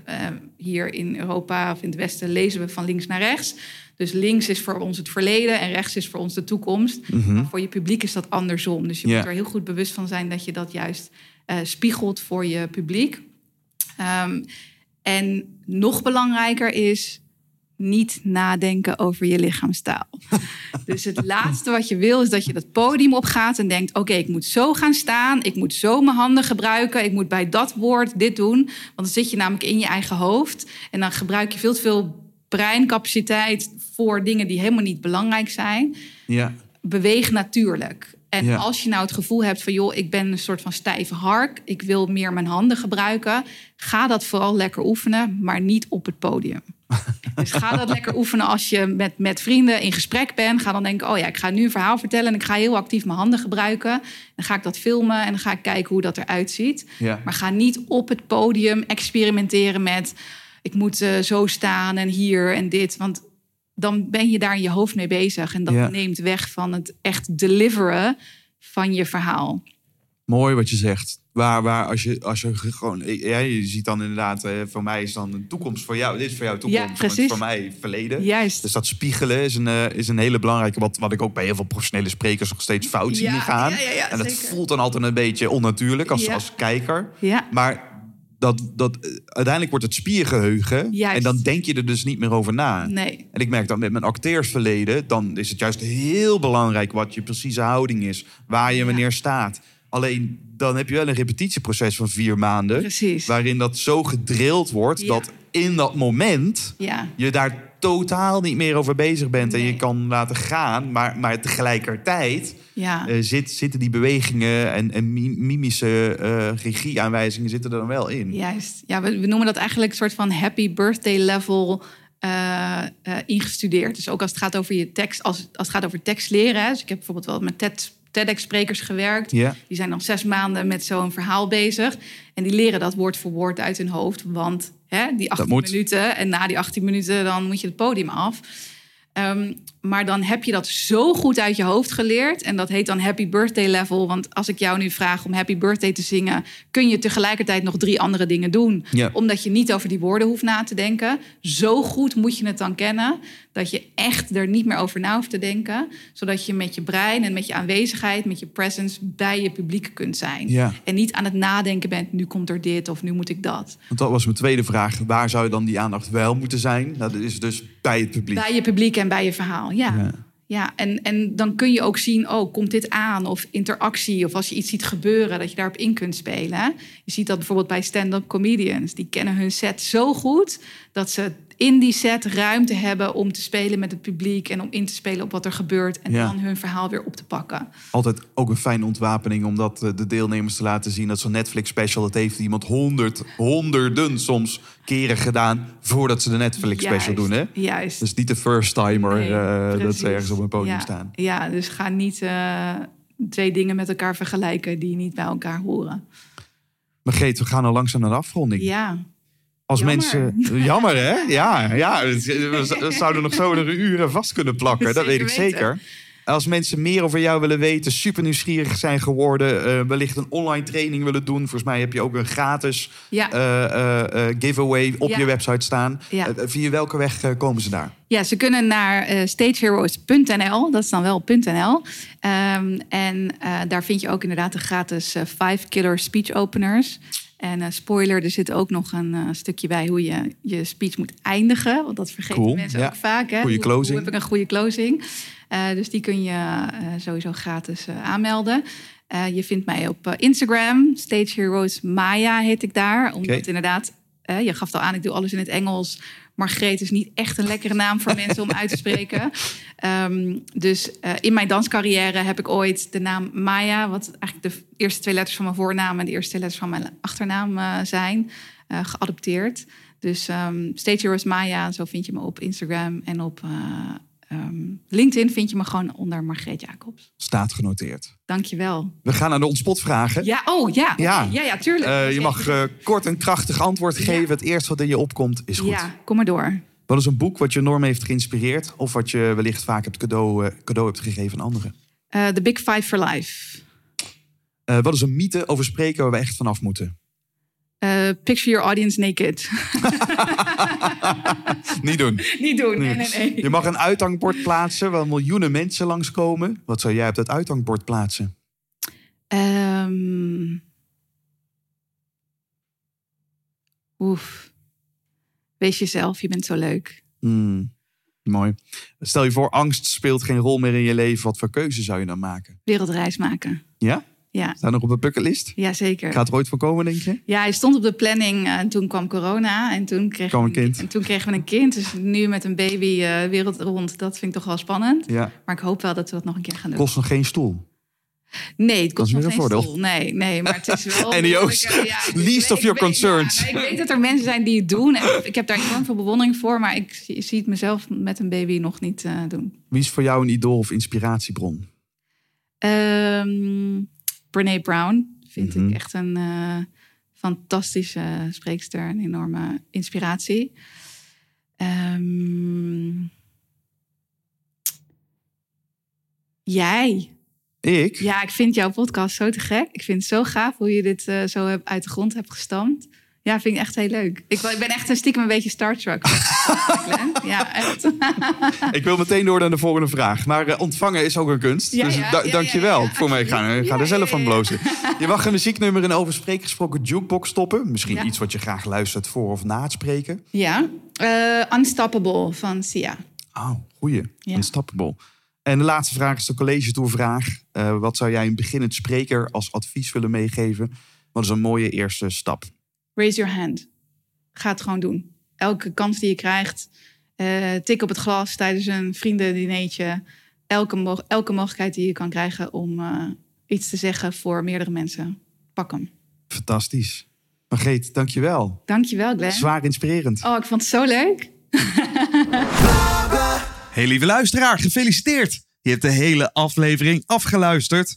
hier in Europa of in het Westen lezen we van links naar rechts. Dus links is voor ons het verleden en rechts is voor ons de toekomst. Maar voor je publiek is dat andersom. Dus je moet er heel goed bewust van zijn dat je dat juist spiegelt voor je publiek. Ehm, en nog belangrijker is niet nadenken over je lichaamstaal. [laughs] dus het laatste wat je wil is dat je dat podium opgaat en denkt: oké, ik moet zo gaan staan, ik moet zo mijn handen gebruiken, ik moet bij dat woord dit doen. Want dan zit je namelijk in je eigen hoofd en dan gebruik je veel te veel breincapaciteit voor dingen die helemaal niet belangrijk zijn Ja, beweeg natuurlijk. En Ja. als je nou het gevoel hebt van, joh, ik ben een soort van stijve hark, ik wil meer mijn handen gebruiken, ga dat vooral lekker oefenen, maar niet op het podium. [laughs] dus ga dat lekker oefenen als je met, met vrienden in gesprek bent. Ga dan denken, oh ja, ik ga nu een verhaal vertellen en ik ga heel actief mijn handen gebruiken. Dan ga ik dat filmen en dan ga ik kijken hoe dat eruit ziet. ja. Maar ga niet op het podium experimenteren met... ik moet eh, zo staan en hier en dit. Want dan ben je daar in je hoofd mee bezig. En dat Ja. neemt weg van het echt deliveren van je verhaal. Mooi wat je zegt. Waar, waar als je, als je gewoon... Ja, je ziet dan inderdaad, eh, voor mij is dan een toekomst voor jou. Dit is voor jou toekomst, is precies. voor mij verleden. Juist. Dus dat spiegelen is een, eh, is een hele belangrijke... Wat, wat ik ook bij heel veel professionele sprekers nog steeds fout zie Ja, gaan. ja, ja, ja, en dat zeker. voelt dan altijd een beetje onnatuurlijk als, Ja. als kijker. Ja. Maar dat, dat, eh, uiteindelijk wordt het spiergeheugen. Juist. En dan denk je er dus niet meer over na. Nee. En ik merk dat met mijn acteursverleden... dan is het juist heel belangrijk wat je precieze houding is. Waar je Ja. wanneer staat. Alleen dan heb je wel een repetitieproces van vier maanden. Precies. Waarin dat zo gedrild wordt Ja. dat in dat moment Ja. je daar totaal niet meer over bezig bent. En je kan laten gaan. Maar, maar tegelijkertijd Ja. eh, zit, zitten die bewegingen en, en mi- mimische eh regieaanwijzingen zitten er dan wel in. Juist. Ja, we, we noemen dat eigenlijk een soort van happy birthday level eh, ingestudeerd. Dus ook als het gaat over je tekst, als, als het gaat over tekst leren. Hè. Dus ik heb bijvoorbeeld wel met TED, TEDx-sprekers gewerkt. Die zijn dan zes maanden met zo'n verhaal bezig. En die leren dat woord voor woord uit hun hoofd. Want hè, die 18 moet. minuten en na die 18 minuten dan moet je het podium af. Ehm, maar dan heb je dat zo goed uit je hoofd geleerd. En dat heet dan happy birthday level. Want als ik jou nu vraag om happy birthday te zingen... kun je tegelijkertijd nog drie andere dingen doen. Ja. Omdat je niet over die woorden hoeft na te denken. Zo goed moet je het dan kennen... dat je echt er niet meer over na hoeft te denken. Zodat je met je brein en met je aanwezigheid... met je presence bij je publiek kunt zijn. Ja. En niet aan het nadenken bent... nu komt er dit of nu moet ik dat. Want dat was mijn tweede vraag. Waar zou dan die aandacht wel moeten zijn? Nou, dat is dus bij het publiek. Bij je publiek en bij je verhaal, ja. Ja. Ja, en, en dan kun je ook zien, oh, komt dit aan? Of interactie, of als je iets ziet gebeuren, dat je daarop in kunt spelen. Je ziet dat bijvoorbeeld bij stand-up comedians. Die kennen hun set zo goed, dat ze in die set ruimte hebben om te spelen met het publiek... en om in te spelen op wat er gebeurt en Ja. dan hun verhaal weer op te pakken. Altijd ook een fijne ontwapening om dat eh, de deelnemers te laten zien. Dat zo'n Netflix special, dat heeft iemand honderd, honderden soms keren gedaan... voordat ze de Netflix special doen, hè? Juist. Dus niet de first timer Nee, eh, dat ze ergens op een podium ja, staan. Ja, dus ga niet eh, twee dingen met elkaar vergelijken... die niet bij elkaar horen. Maar Geet, we gaan al langzaam naar de afronding. Ja, Als Jammer. mensen. Jammer, hè? Ja, ja. We zouden nog zo er uren vast kunnen plakken. Dat weet ik Zeker weten. Als mensen meer over jou willen weten, super nieuwsgierig zijn geworden, eh, wellicht een online training willen doen. Volgens mij heb je ook een gratis ja. eh, eh, giveaway op Ja. je website staan. Ja. Via welke weg komen ze daar? Ja, ze kunnen naar eh, stageheroes.nl. Dat is dan wel .nl. Ehm, en daar vind je ook inderdaad de gratis Five Killer Speech Openers. En eh, spoiler, er zit ook nog een eh, stukje bij hoe je je speech moet eindigen. Want dat vergeten Cool, mensen ja. ook vaak. Hè? Goeie closing. Hoe, heb ik een goede closing? Eh, dus die kun je sowieso gratis aanmelden. Je vindt mij op Instagram. Stage Heroes Maya heet ik daar. Omdat Oké. inderdaad, je gaf al aan, ik doe alles in het Engels. Margreet is niet echt een lekkere naam voor mensen om uit te spreken. [laughs] Ehm, dus eh, in mijn danscarrière heb ik ooit de naam Maya, wat eigenlijk de eerste twee letters van mijn voornaam en de eerste twee letters van mijn achternaam eh, zijn, eh, geadopteerd. Dus ehm Stage Heroes Maya, zo vind je me op Instagram en op eh, ehm, LinkedIn vind je me gewoon onder Margreet Jacobs. Staat genoteerd. Dankjewel. We gaan naar de ontsportvragen. Ja, oh ja. Ja. ja, ja, tuurlijk. Eh, je mag eh, kort en krachtig antwoord Ja. geven. Het eerste wat in je opkomt is goed. Ja, kom maar door. Wat is een boek wat je enorm heeft geïnspireerd? Of wat je wellicht vaak het cadeau, eh, cadeau hebt gegeven aan anderen? The Big Five for Life. Wat is een mythe over spreken waar we echt vanaf moeten? Eh, picture your audience naked. [laughs] Niet doen. Niet doen, nee, nee, nee. Je mag een uithangbord plaatsen waar miljoenen mensen langskomen. Wat zou jij op dat uithangbord plaatsen? Ehm. Oef. Wees jezelf, je bent zo leuk. Hmm, mooi. Stel je voor, angst speelt geen rol meer in je leven. Wat voor keuze zou je dan maken? Wereldreis maken. Ja? Ja, Staat nog op een bucketlist? ja zeker. Gaat er ooit voor komen, denk je? Ja, hij stond op de planning eh, en toen kwam corona. En toen, Kwam een kind. en toen kregen we een kind. Dus nu met een baby eh wereld rond, dat vind ik toch wel spannend. Ja. Maar ik hoop wel dat we dat nog een keer gaan doen. Kost nog geen stoel. Nee, het kost nog geen een voordeel. stoel. Nee, nee, maar het is wel... [laughs] En die eh, [laughs] ik- Least of your concerns. ja, ik weet dat er mensen zijn die het doen. En ik heb daar enorm veel bewondering voor. Maar ik zie, zie het mezelf met een baby nog niet eh, doen. Wie is voor jou een idool of inspiratiebron? Ehm Brene Brown vind Mhm. ik echt een eh, fantastische spreekster. Een enorme inspiratie. Ehm, jij. Ik? Ja, ik vind jouw podcast zo te gek. Ik vind het zo gaaf hoe je dit eh, zo hebt, uit de grond hebt gestampt. Ja, vind ik echt heel leuk. Ik, ben echt een stiekem een beetje Star Trek. [laughs] ja, echt. [laughs] Ik wil meteen door naar de volgende vraag. Maar eh, ontvangen is ook een kunst. Ja, dus ja, da- ja, dankjewel. Voor mij, ik ga, ik ga er zelf van blozen. [laughs] Je mag een muzieknummer in over spreken gesproken jukebox stoppen. Misschien iets wat je graag luistert voor of na het spreken. Ja, eh, Unstoppable van Sia. Oh, goeie. Unstoppable. En de laatste vraag is de college toevraag. Eh wat zou jij een beginnend spreker als advies willen meegeven? Wat is een mooie eerste stap? Raise your hand. Ga het gewoon doen. Elke kans die je krijgt, eh, tik op het glas tijdens een vriendendineetje. Elke, mo- elke mogelijkheid die je kan krijgen om eh, iets te zeggen voor meerdere mensen. Pak hem. Fantastisch. Margreet, dankjewel. Dankjewel, Glenn. Zwaar inspirerend. Oh, ik vond het zo leuk. [laughs] Hey lieve luisteraar, gefeliciteerd! Je hebt de hele aflevering afgeluisterd.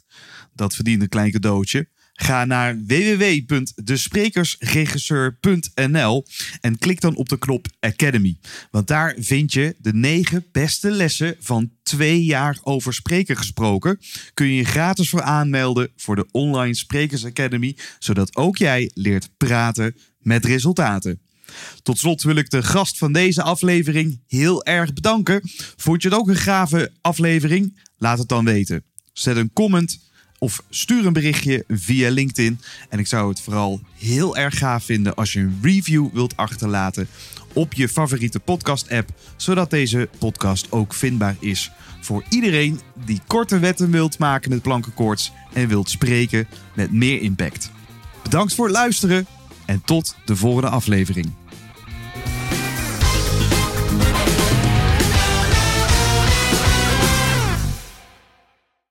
Dat verdient een klein cadeautje. Ga naar www.desprekersregisseur.nl en klik dan op de knop Academy. Want daar vind je de negen beste lessen van twee jaar over spreken gesproken. Kun je je gratis voor aanmelden voor de Online Sprekers Academy, zodat ook jij leert praten met resultaten. Tot slot wil ik de gast van deze aflevering heel erg bedanken. Vond je het ook een gave aflevering? Laat het dan weten. Zet een comment of stuur een berichtje via LinkedIn. En ik zou het vooral heel erg gaaf vinden als je een review wilt achterlaten op je favoriete podcast-app, zodat deze podcast ook vindbaar is voor iedereen die korte wetten wilt maken met plankenkoorts en wilt spreken met meer impact. Bedankt voor het luisteren en tot de volgende aflevering.